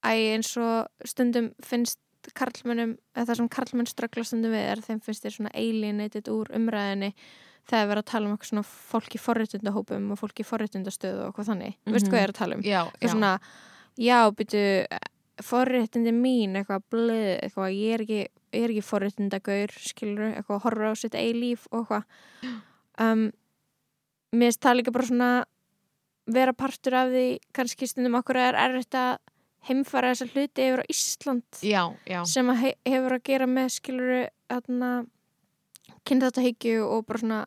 æ eins og stundum finnst karlmönnum, eða það sem karlmenn ströggla stundum við er þeim finnst þér svona alienated úr umræðinni þegar við erum að tala um eitthvað svona fólk í forréttundahópum og fólk í forréttundastöðu og hvað þannig, mm veistu Mhm. hvað ég er að tala um já, já. svona, já, byrju forréttindi mín, eitthvað blöð, eitthvað, ég er ekki er ekki forréttindagaur, skilur eitthvað, horfa á sitt eigi líf og eitthvað um, mér finnst það líka bara svona vera partur af því, kannski stundum okkur er erfitt að heimfara þessa hluti yfir á Ísland já, já. sem að he hefur að gera með skiluru þarna kynþáttahyggju og bara svona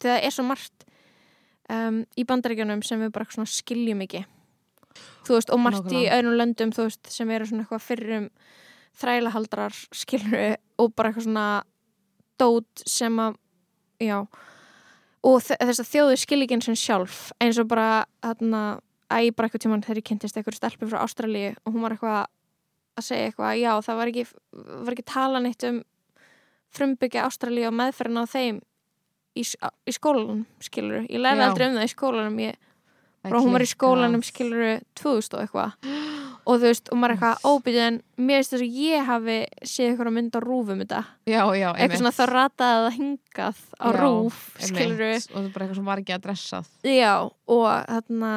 það er svo margt um, í bandaríkjunum sem við bara skiljum ekki veist, og margt í Nákvæmlega. öðrum löndum veist, sem eru svona eitthvað fyrrum þrælahaldrar skiluru og bara eitthvað svona dót sem að já og þe- þess að þjóðu skilíkinn sem sjálf eins og bara þarna æ, bara eitthvað tímann þegar ég kynntist eitthvað stelpu frá Ástralíu og hún var eitthvað að segja eitthvað, já, það var ekki, var ekki tala neitt um frumbyggja Ástralíu og meðferðin á þeim í, í skólanum, skilur ég lærði Já. aldrei um það í skólanum ég, bara hún var í skólanum, skilur 2000 og eitthvað. Og þú veist, og maður er eitthvað óbyrðið en mér veist þess að ég hafi séð eitthvað mynd á rúfum þetta, Já, já, eitthvað svona þá rataði það hingað á Já, rúf, einmitt. skilur Og það er bara eitthvað sem var ekki adressað Já, og þarna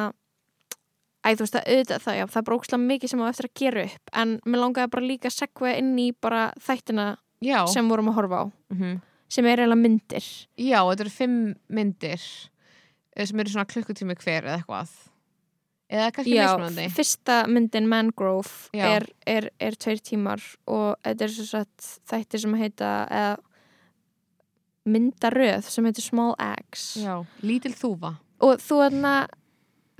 Æ, þú veist að auðvitað það, já, það er bara ókslega mikið sem á eftir að gera upp en mér langaði bara líka að segja inn í bara þættina Já, sem vorum að horfa á Mhm. sem er eiginlega myndir. Já þetta eru fimm myndir eh, sem eru svona klukkutími hver eða eitthvað. Eða kannski Já, mismunandi. fyrsta myndin Mangrove Já. er, er, er tveir tímar og þetta er svo satt þættir sem heita eða myndaröð sem heitir Small Eggs Já, lítil þúfa. Og þú þarna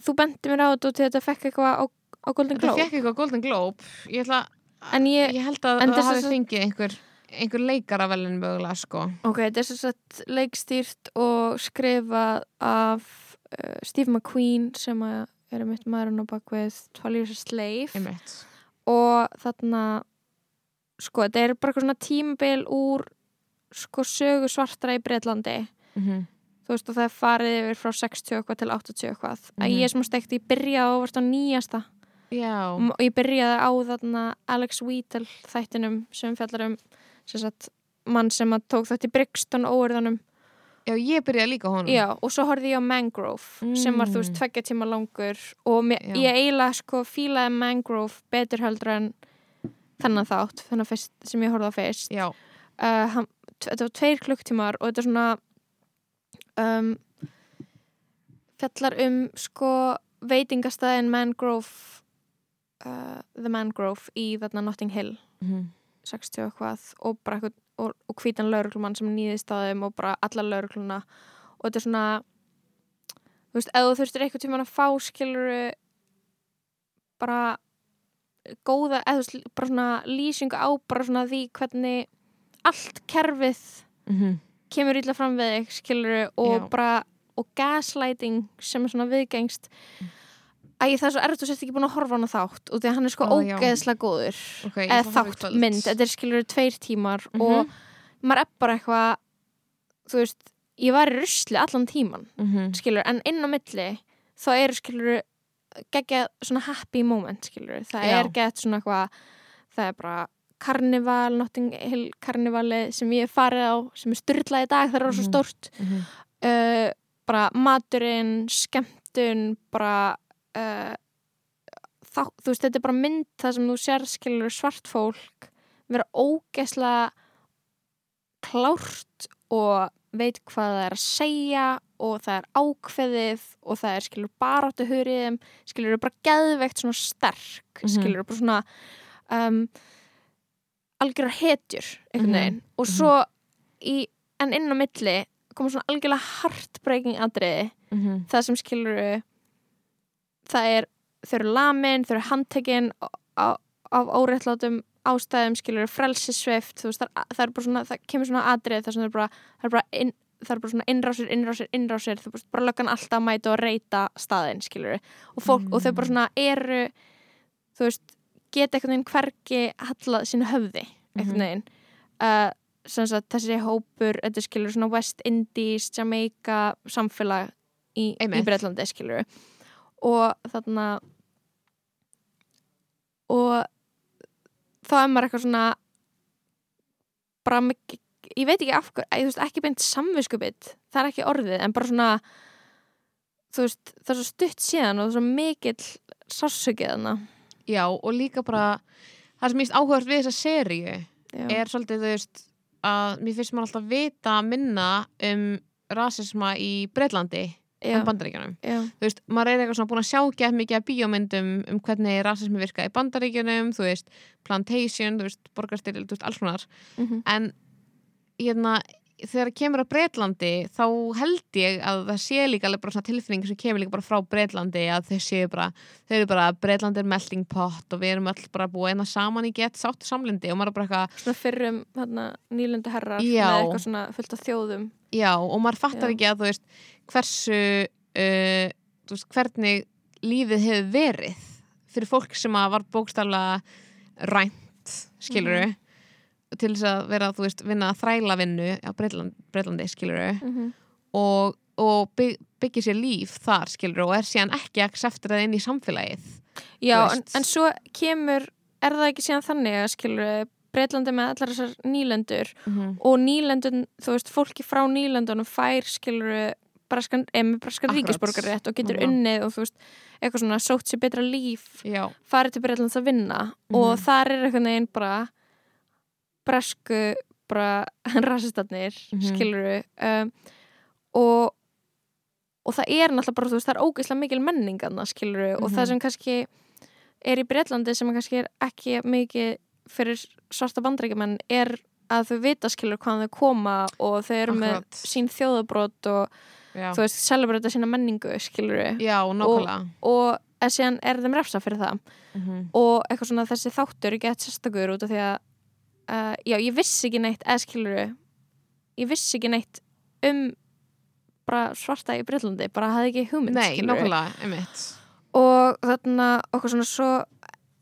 þú bendi mér á þetta og þetta fekk eitthvað á, á Golden Þetta Globe. fekk eitthvað Golden Globe. Ég, ætla, En ég- ég held að en það hafi fengið einhver, einhver leikaravelin mögulega sko. Ok, þetta er svo sett leikstýrt og skrifað af uh, Steve McQueen sem er mitt maðurinn á bakvið 12 Years a Slave. Einmitt. og þarna sko, þetta er bara eitthvað svona tímabil úr sko sögu svartra í Breitlandi Mm -hmm. Þú veist og það er farið yfir frá 60 eitthvað til 80 eitthvað. Mm Mhm. ég er sem steikt, ég byrjaði á, varst á nýjasta. Já, og ég byrjaði á þarna Alex Wheatle þættinum sem fjallar um sem sagt, mann sem að tók þetta í Brixton óerðanum já, ég byrjaði líka honum. Já, og svo horfði ég á Mangrove sem var, þú veist, Mm. tveggja tíma langur og mér, ég eiginlega sko fílaði Mangrove betur heldur en þennan þátt, þennan fyrst, sem ég horfði á fyrst. Já, uh, hann, þetta var tveir klukktímar og þetta er svona um, fjallar um sko veitingastæðin Mangrove uh, The Mangrove í þarna Notting Hill. Mm 60 og eitthvað og bara eitthvað og, og hvítan lauruglumann sem nýðist á þeim og bara alla laurugluna og þetta er svona þú veist, ef þú þurftir eitthvað tíma að fá skiluru bara góða, eða þú veist, bara svona lýsingu á bara svona því hvernig allt kerfið -hmm. Kemur illa fram við þig skiluru og Já. bara og gaslighting sem er svona viðgengst Æ, það er svo erfitt að setja ekki búin að horfa á hana þátt og því að hann er sko Ó, já. ógeðslega góður ok ég eða ætla að horfa í þátt kvöld. mynd, þetta er skilur tveir tímar Mhm. og maður er bara eitthvað þú veist, ég var í rusli allan tíman Mhm. skilur, en inn á milli þá eru skilur geggja svona happy moment skilur, það Já. er gett svona eitthvað það er bara karnival, Notting Hill karnivali sem ég farið á sem er styrlað í dag, það er svo Mhm. stórt Mhm. uh, bara maturinn, skemmtun bara uh, þá, þú veist, þetta er bara mynd það sem þú sér skilur svart fólk vera ógeðslega klárt og veit hvað það er að segja og það er ákveðið og það er skilur baráttu huriðum skilur bara geðveikt svona sterk Mhm. skilur bara svona um, algjörar hetjur Mhm. veginn og Mhm. svo í, en inn á milli koma svona algjörlega heartbreaking atriði Mhm. það sem skilur það er, þau eru lamin þau eru handtekinn af óréttlátum ástæðum skilur frelsisveift, það, það bara svona það kemur svona sem það það það er bara svona innrásir, innrásir, innrásir veist, bara löggan alltaf að mæta og reyta staðinn, skilur og fólk, og þau bara svona eru þú veist, geta einhvern veginn hvergi hallað sínu höfði einhvern Mhm. veginn uh, sagt, þessi hópur, þetta er skilur svona West Indies, Jamaica samfélag í, í. Breitlandi skilur og þarna og þá er maður eitthvað svona bara mikið ég veit ekki af hverju, veist, ekki beint samviskubitt, það er ekki orðið en bara svona þú veist, það er svo stutt síðan og það er svo mikill sársökið hana Já, og líka bara það sem mýst áhugast við þessa seríu er svolítið, þú veist að mér finnst maður alltaf vita minna um rasisma í Breitlandi já, en Bandaríkjunum. Þú veist, maður er eitthvað svona búin að sjá gett mikið af bíómyndum um hvernig rasismi virka í Bandaríkjunum, þú veist, Plantation, þú veist, Borgarstyril, þú veist, alls konar. mhm, En hérna, þegar það kemur að Breitlandi þá held ég að það sé líka alveg bara svona tilfinning sem kemur líka bara frá Breitlandi að þau séu bara, þau eru bara Breitlandi er melting pot og við erum öll bara búið eina saman í gett sátt samlindi og maður er bara eitthvað svona fyrrum þarna, nýlendu herrar Já. með eitthvað svona fullt af þjóðum Já, og maður fattar Já. ekki að þú veist hversu uh, þú veist, hvernig lífið hefur verið fyrir fólk sem að var bókstaflega rænt, skiluru Mhm. Til þess að vera, þú veist, vinna þræla vinnu á Breitland, Breitlandi, skiluru mm og, og bygg, byggja sér líf þar, skiluru og er síðan ekki accepterað inn í samfélagið Já, en, en svo kemur er það ekki síðan þannig að skilur Breitlandi með allar þessar nýlendur mm -hmm. og nýlendun, þú veist, fólki frá nýlendunum fær skilur braskan, með braskan ríkisborgarétt og getur Nákvæmlega. unnið og þú veist, eitthvað svona sótt sér betra líf Já, farið til Breitlands að vinna og Mhm. þar er einhvern veginn bara bresku bara rasistarnir mm Mhm. skiluru um, og og það er náttúrulega bara, þú veist, það er ógeðslega mikil menningarna, skiluru, og Mhm. það sem kannski er í Breitlandi sem kannski er ekki mikið fyrir svarta bandrækjumenn er að þau vita, skilur, hvaðan þau koma og þau eru með Akkurat. sín þjóðabrot og já, þú veist, celebrata sína menningu, skiluru já nákvæmlega og en síðan er þeim refsa fyrir það mm -hmm. og eitthvað svona þessi þáttur er gett sérstakur út af því að uh, já, ég vissi ekki neitt eða skiluru ég vissi ekki neitt um bara svarta í Breitlandi bara hafði ekki hugmynd Nei, nákvæmlega, einmitt. Og þarna okkur svona svo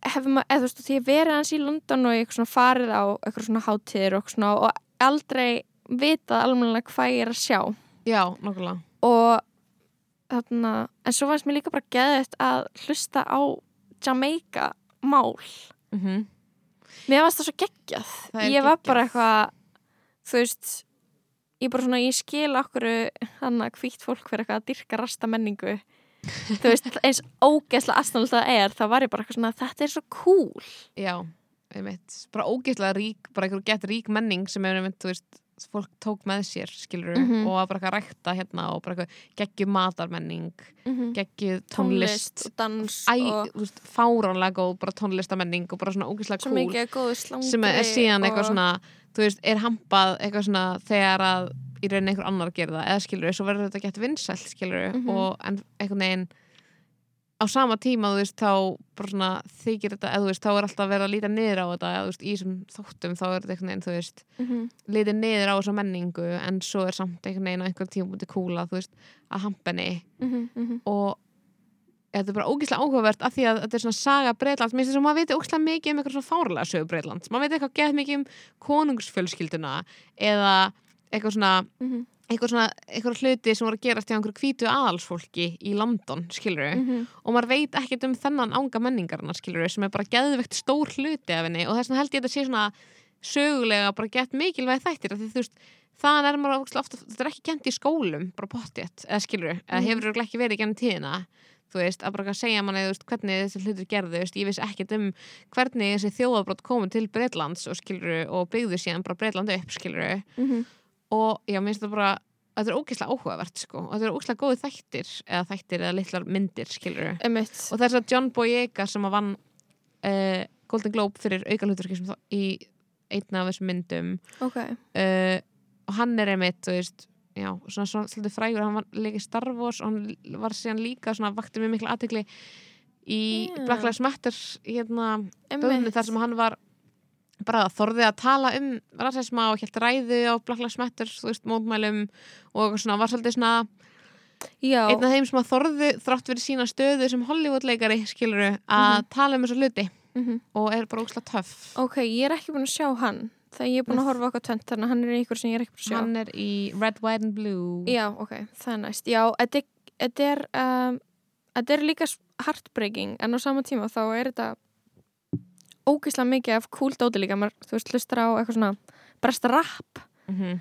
hefur maður, eða þú veist, því ég verið hans í London og ég svona farið á eitthvað svona hátíðir og, svona, og aldrei vitað alveg hvað ég er að sjá. Já, nákvæmlega. Og þarna, en svo fannst mér líka bara geðið að hlusta á Jamaica mál. Mm -hmm. Mér fannst það svo geggjað. Það ég var geggjað. bara eitthvað þú veist ég svona, ég skil okkur hann að hvítt fólk fyrir eitthvað að dyrka rasta menningu. Þú veist, eins ógeðslega astanlega það er, þá var ég bara eitthvað svona þetta er svo cool. Já, einmitt, bara ógeðslega rík bara einhver gett rík menning sem er einmitt, þú veist, fólk tók með sér skilur Mhm. og var bara eitthvað að rækta hérna og bara eitthvað geggjum matarmenning geggjum tónlist og dans Æ, og fáránlega góð bara tónlistamenning og bara svona ógeðslega cool sem er síðan eitthvað og- svona þú veist, er hampað eitthvað svona þegar að í rauninni einhver annar gerir það eða skilur svo verður þetta gett vinsælt skilur Mhm. og en einhvern veginn á sama tíma þú veist þá svona þykir þetta eða þú veist þá er alltaf verið að líta niður á þetta eða þú veist í þessum þáttum þá er þetta einhvern veginn þú veist Mhm. litið niður á þessa menningu en svo er samt einhvern veginn á einhvern tíma búin kúla þú veist að hampenni Mhm, mhm. og þetta er bara ógeðslega áhugavert af því að þetta er svona saga Breitlands mér finnst þess að maður veit ógeðslega mikið um eitthvað svona fárlega sögu Breitlands maður veit eitthvað gett mikið um konungsfjölskylduna eða eitthvað svona Mhm, eitthvað svona eitthvað hluti sem voru að gerast hjá einhverju hvítu aðalsfólki í London skilur mhm. og maður veit ekkert um þennan ánga menningarna skilur sem er bara geðvegt stór hluti af henni og þess vegna held ég að þetta sé svona sögulega bara gett mikilvæg þættir því þú veist þannig er maður ofta, þetta er ekki kent í skólum bara pottjett, eða skilur eða Mhm. hefur örugglega ekki verið gennum tíðina þú veist, að bara segja manni, þú veist, hvernig þessi hlutur gerðu, þú veist, ég vissi ekkert um hvernig þessi þjóðabrott komu til Breitlands og skiluru, og byggðu síðan bara Breitland upp, skiluru, Mhm. Og já, mér finnst það bara, þetta er ógeðslega áhugavert, sko, og þetta er ógeðslega góði þættir, eða þættir eða litlar myndir, skiluru, Einmitt. og þess að John Boyega sem að vann uh, Golden Globe fyrir sem það, í einna af þessum myndum. Ok. Uh, og hann er einmitt, þú veist já, svona, svona svolítið frægur. Hann var leikið Star Wars og hann var síðan líka svona vakti mjög miklu aðtegli í Já. Black Lives Matter hérna, böðunni þar sem hann var bara þorðið að tala um rasisma og hélt ræðu á Matter þú veist, mótmælum og svona var svolítið svona Já, einn af þeim sem að þorði þrátt fyrir sína stöðu sem Hollywood-leikari skiluru að tala um þessa hluti mhm. og er bara ósla töff. Ok, ég er ekki búin að sjá hann þegar ég er búin að horfa okkar tvent þannig að hann er í ykkur sem ég er ekki búin að sjá. Hann er í Red, White and Blue. Já, ok, það er næst. Já, þetta er- er um, er líka heartbreaking en á sama tíma þá er þetta ógeðslega mikið af cool dóti líka maður, þú veist, hlustar á eitthvað svona bresta rap. Mm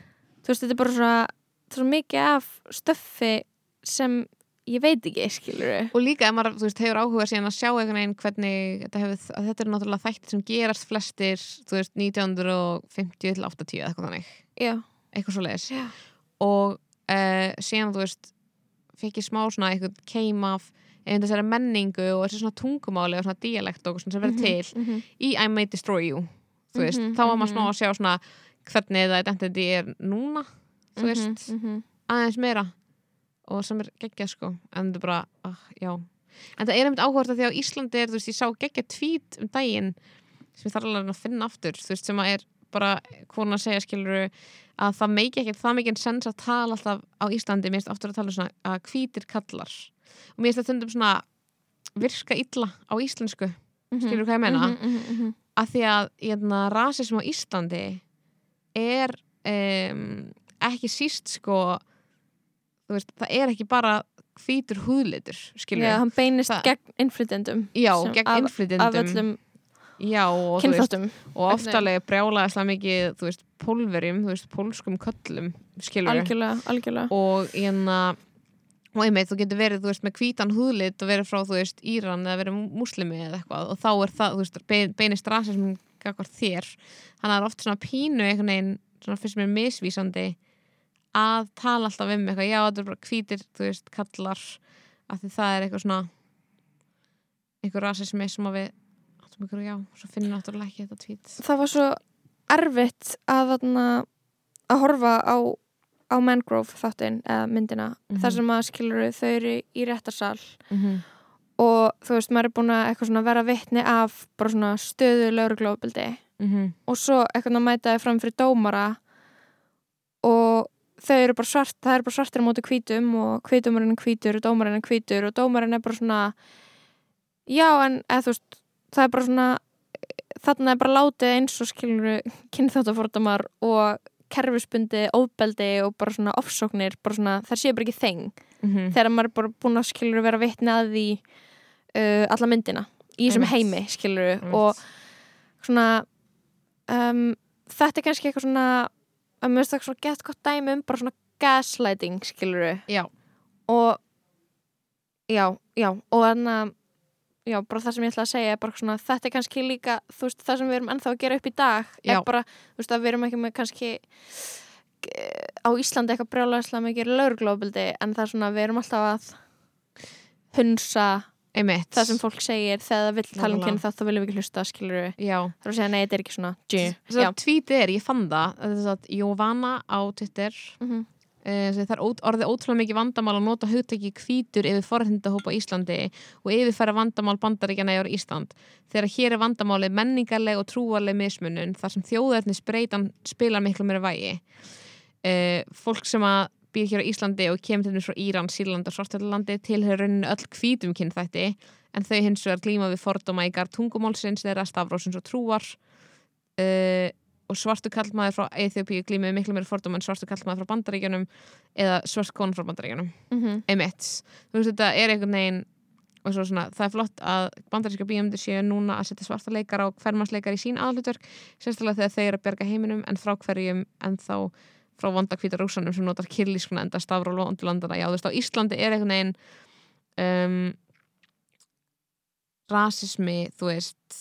þú veist, þetta er bara svona, svona mikið af stöffi sem ég veit ekki, skilur og líka ef maður þú veist, hefur áhuga síðan að sjá einhvern veginn hvernig þetta, hefur, að þetta er náttúrulega þættir sem gerast flestir þú veist, 1950 til 80 eða eitthvað þannig, Já, eitthvað svo leiðis og uh, síðan þú veist fekk ég smá svona eitthvað keim af einhvern þessari menningu og þessi svona tungumáli og svona dialekt og svona sem verður til mm -hmm. í I May Destroy You veist, Mhm, þá var maður mhm. smá að sjá svona hvernig það identity er núna þú veist, aðeins meira og sem er geggjað sko. En er bara, ah, já. En það er einmitt áhugast að því á Íslandi er, þú veist, ég sá geggjað tvít um daginn sem ég þarf alveg að finna aftur, þú veist, sem að er bara, hvort að segja skiluru að það meiki ekki, það meiki en sens að tala alltaf á Íslandi, mér finnst oftur að tala um svona að hvítir kallar og mér finnst það stundum svona virka illa á íslensku, skilur hvað ég meina? Mhm, að því að hérna, rasism á Íslandi er um, ekki síst sko þú veist, það er ekki bara hvítur húðlitur, skilur Já, hann beinist Það- gegn innflytendum Já, gegn af- innflytjendum. Já, og, þú veist, og oftalega brjálaðislega mikið, þú veist, pólverjum, þú veist, pólskum köllum, skilur algjörlega, algjörlega. Og hérna og einmitt, þú getur verið, þú veist, með hvítan húðlit og verið frá, þú veist, Íran eða verið muslimi eða eitthvað. Og þá er það, þú veist, be- beinist rasism gagvart þér, þannig að það er oft svona pínu einhvern veginn, svona fyrst mér misvísandi að tala alltaf um eitthvað, já, þetta er bara hvítir, þú veist, kallar af því það er eitthvað svona einhver rasismi sem að við áttum ykkur, já, svo finnum náttúrulega ekki þetta tvít það var svo erfitt að, þarna, að horfa á, á Mangrove þáttinn eða myndina Mhm. þar sem að skilur þau eru í réttarsal mm -hmm. og þú veist maður er búin að eitthvað svona vera vitni af bara svona stöðu lauruglófbildi og svo eitthvað að mæta þau fram fyrir dómara og þau eru bara svart, það eru bara svartir á móti hvítum og hvítumurinn er hvítur og dómarinn er hvítur og dómarinn er bara svona já en eða þú veist það er bara svona þarna er bara látið eins og skilur kynþáttafordamar og kerfisbundi, óbeldi og bara svona ofsóknir, bara svona, það sé bara ekki þeng Mm -hmm. þegar maður er bara búin að skilur vera vitni að því uh, alla myndina í þessum heimi skilur og svona um, þetta er kannski eitthvað svona að mér finnst það svona gett gott dæmi um bara svona gaslighting skilur Já, og já, já og þannig að já, bara það sem ég ætla að segja er bara svona þetta er kannski líka, þú veist, það sem við erum ennþá að gera upp í dag Já. er bara, þú veist, að við erum ekki með kannski eh, á Íslandi eitthvað brjálæðislega mikið lauruglófbildi en það er svona, við erum alltaf að hunsa einmitt það sem fólk segir þegar það vill tala um Nákvæmlega. kynþátt þá viljum við ekki hlusta, skilur við Já, það er að segja, nei, þetta er ekki svona tvítið er, ég fann það þess að Jóvana á Twitter Mhm. uh, það er orðið ótrúlega mikið vandamál að nota hugtæki hvítur yfir forhundahópa Íslandi og yfirfæra vandamál bandaríkjana yfir Ísland. Þegar hér er vandamáli menningarleg og trúarleg mismunun þar sem þjóðarnis breytan spilar miklu meira vægi. Uh, fólk sem að býr hér á Íslandi og kemur til þess frá Íran, Sýrland og Svartalandi tilhör rauninu öll hvítum kynþætti en þau hins vegar glíma við fordóma í garð tungumálsins þeirra stafrósins og trúar. Uh, og svartu kallmaður frá Eþjópíu glímið miklu meira fordóma en svartu kallmaður frá bandaríkjunum eða svart kon frá bandaríkjunum. Mhm. emitt, þú veist þetta er einhvern veginn og svo svona, það er flott að bandaríska bíómyndir séu núna að setja svarta leikara og hvermarsleikar í sín aðhlutverk sérstaklega þegar þau eru að berga heiminum en frá hverjum en þá frá vonda hvíta rúsanum sem notar kirlískuna enda stafur og londulandana, já þú veist á Íslandi er einhvern veginn um, rasismi þú veist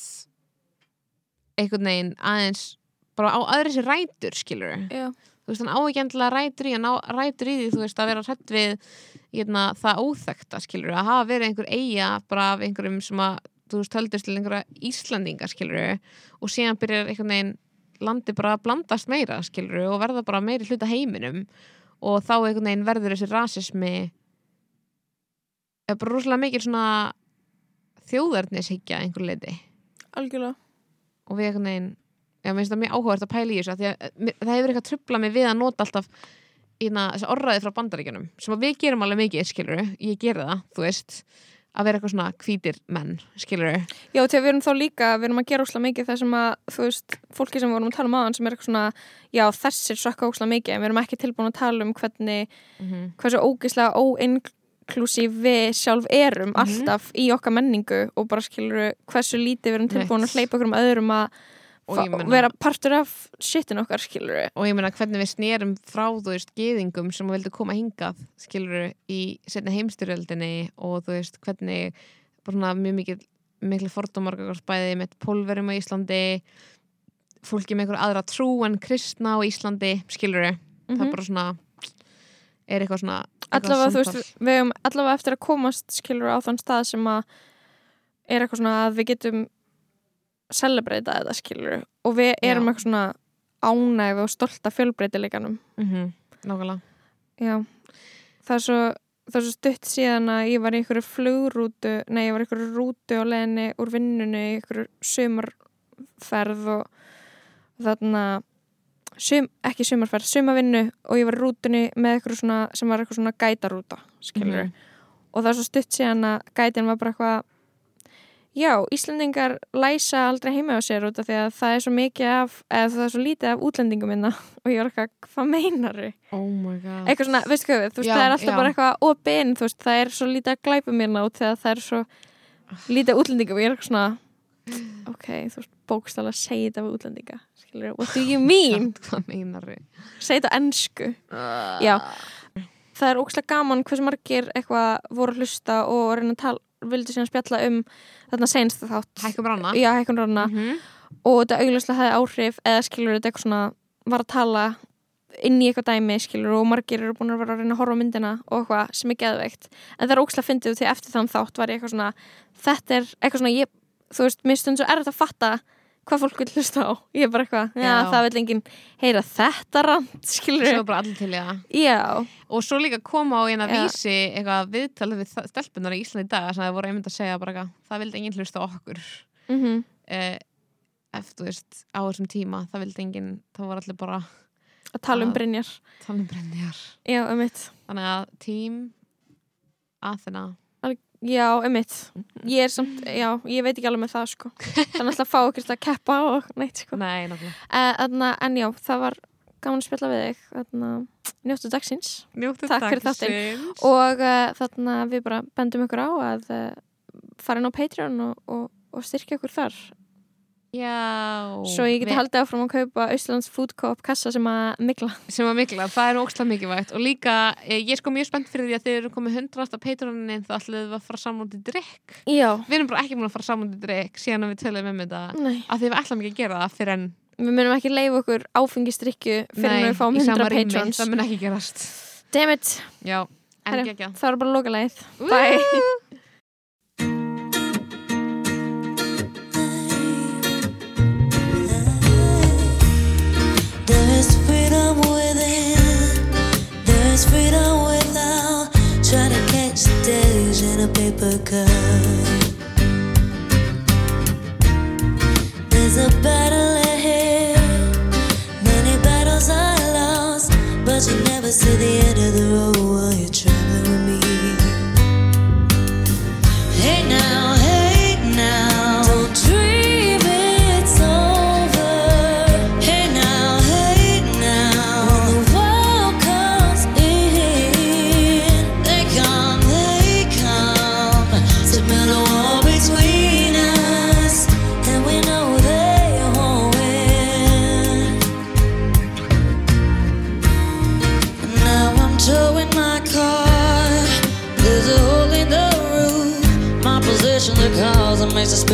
einhvern veginn aðeins bara á aðri sér rætur skilur Já. þú veist hann á ekki endilega rætur í hann á rætur í því þú veist að vera hrætt við hérna, það óþekta skilur að hafa verið einhver eiga bara af einhverjum sem að þú veist höldust til einhverja Íslandinga skilur og síðan byrjar einhvern veginn landi bara að blandast meira skilur og verða bara meiri hluta heiminum. Og þá einhvern veginn verður þessi rasismi er bara rosalega mikil svona þjóðarnishyggja að einhver leiti algjörlega. Og við einhvern veginn já, mér finnst það mjög áhugavert að pæla í þessu að eh, það hefur eitthvað trubla mig við að nota alltaf ína, þessi orraði frá bandaríkjunum sem við gerum alveg mikið, skilur ég geri það, þú veist að vera eitthvað svona hvítir menn, skilur Já, þegar við erum þá líka, við erum að gera óslega mikið það sem að, þú veist, fólki sem við vorum að tala um aðan sem er eitthvað svona, já, þessir sökka óslega mikið, en við erum ekki tilbúin að tala um hvernig, mm -hmm. hversu ógislega óinklusív við sjálf erum Mhm. alltaf í okkar menningu og bara skilur hversu lítið við erum tilbúin að hleypa okkur um öðrum að Og meina- vera partur af shitin okkar, skilur og ég meina hvernig við snerum frá þú veist geðingum sem vildu koma hingað skilur í setna heimstyrjöldinni og þú veist hvernig bara svona mjög mikið miklu fordómar gagnvart bæði með pólverum á Íslandi fólki með einhver aðra trú en kristna á Íslandi skilur það er bara svona er eitthvað svona eitthvað allavega, veist, við hefum allavega eftir að komast skilur á þann stað sem að er eitthvað svona að við getum celebrata þetta skilur og við erum eitthvað svona ánægð og stolt af fjölbreytileikanum. Mhm, nákvæmlega. Já, það er svo það er svo stutt síðan að ég var í einhverju flugrútu, nei ég var í einhverju rútu á leðinni úr vinnunni í einhverju sumarferð og þarna sum, ekki sumarferð, sumarvinnu og ég var í rútunni með eitthvað svona sem var eitthvað svona gætarúta, skilur Mhm. og það er svo stutt síðan að gætin var bara eitthvað já, Íslendingar læsa aldrei heima á sér út af því að það er svo mikið af eða það er svo lítið af útlendingum minna og ég var eitthvað, hvað meinaru? oh my god eitthvað svona, veistu hvað, þú veist, Já, það er alltaf já. bara eitthvað opinn, þú veist, það er svo lítið að glæpa mér nátt þegar það er svo lítið af útlendingum og ég er eitthvað svona ok, þú veist, bókstala segið þetta af útlendinga, skilur, what do you mean? hvað meinar við segið þetta á ennsku Já. það er ógslag gaman hversu margir eitthvað voru að hlusta og reyna að tala, vildi síðan spjalla um þarna senst þátt. Hækkum rána Já, hækkun rána Mhm. og þetta augljóslega hefði áhrif eða skilur þetta eitthvað svona var að tala inn í eitthvað dæmi skilur og margir eru búin að vera að reyna að horfa á myndina og eitthvað sem er geðveikt. En það er ógslag fyndið því eftir þann þátt var ég eitthvað svona þetta er eitthvað svona ég, þú veist, mér stund svo erfitt að fatta hvað fólk vil hlusta á. Ég er bara eitthvað, já, Já. það vil enginn heyra þetta rand, skilur svo bara allir til það. Já, og svo líka koma á eina Já. vísi eitthvað viðtalið við stelpunar í Íslandi í dag það voru einmitt að segja bara eitthvað það vildi enginn hlusta á okkur. Mhm. Eh, eftir, þú veist, á þessum tíma það vildi enginn, það voru allir bara að tala um Að- Brynjar. tala um brennjar já, emitt, þannig að tím Athena já, emitt ég er samt, já, ég veit ekki alveg með það sko. Þannig að fá okkur að keppa og neitt sko. Nei, náttúrulega uh, þarna, en já, það var gaman að spjalla við þig. Þarna, njóttu dagsins. Njóttu Takk fyrir dagsins. og uh, þarna við bara bendum ykkur á að uh, fara inn á Patreon og, og, og styrkja ykkur þar já. Svo ég geti haldið áfram að kaupa Íslands Food Coop kassa sem að mikla sem var mikla, það er ókslega mikilvægt. Og líka, eh, ég er sko mjög spennt fyrir því að þið eru komið hundrasta Patreonin þá ætlum við að fara saman í drikk já, við erum bara ekki múin að fara saman í drikk síðan að við tölum um þetta. Að því við ætlum ekki að gera það fyrir en Við munum ekki leifa okkur áfengistrykju fyrir Nei, að við fáum í sama 100 rými, patrons. það mun ekki gerast. Damn it, en ekki það var bara lokalæð. In a paper cup. There's a battle ahead. Many battles are lost, but you never see the end of the road while you're traveling with me.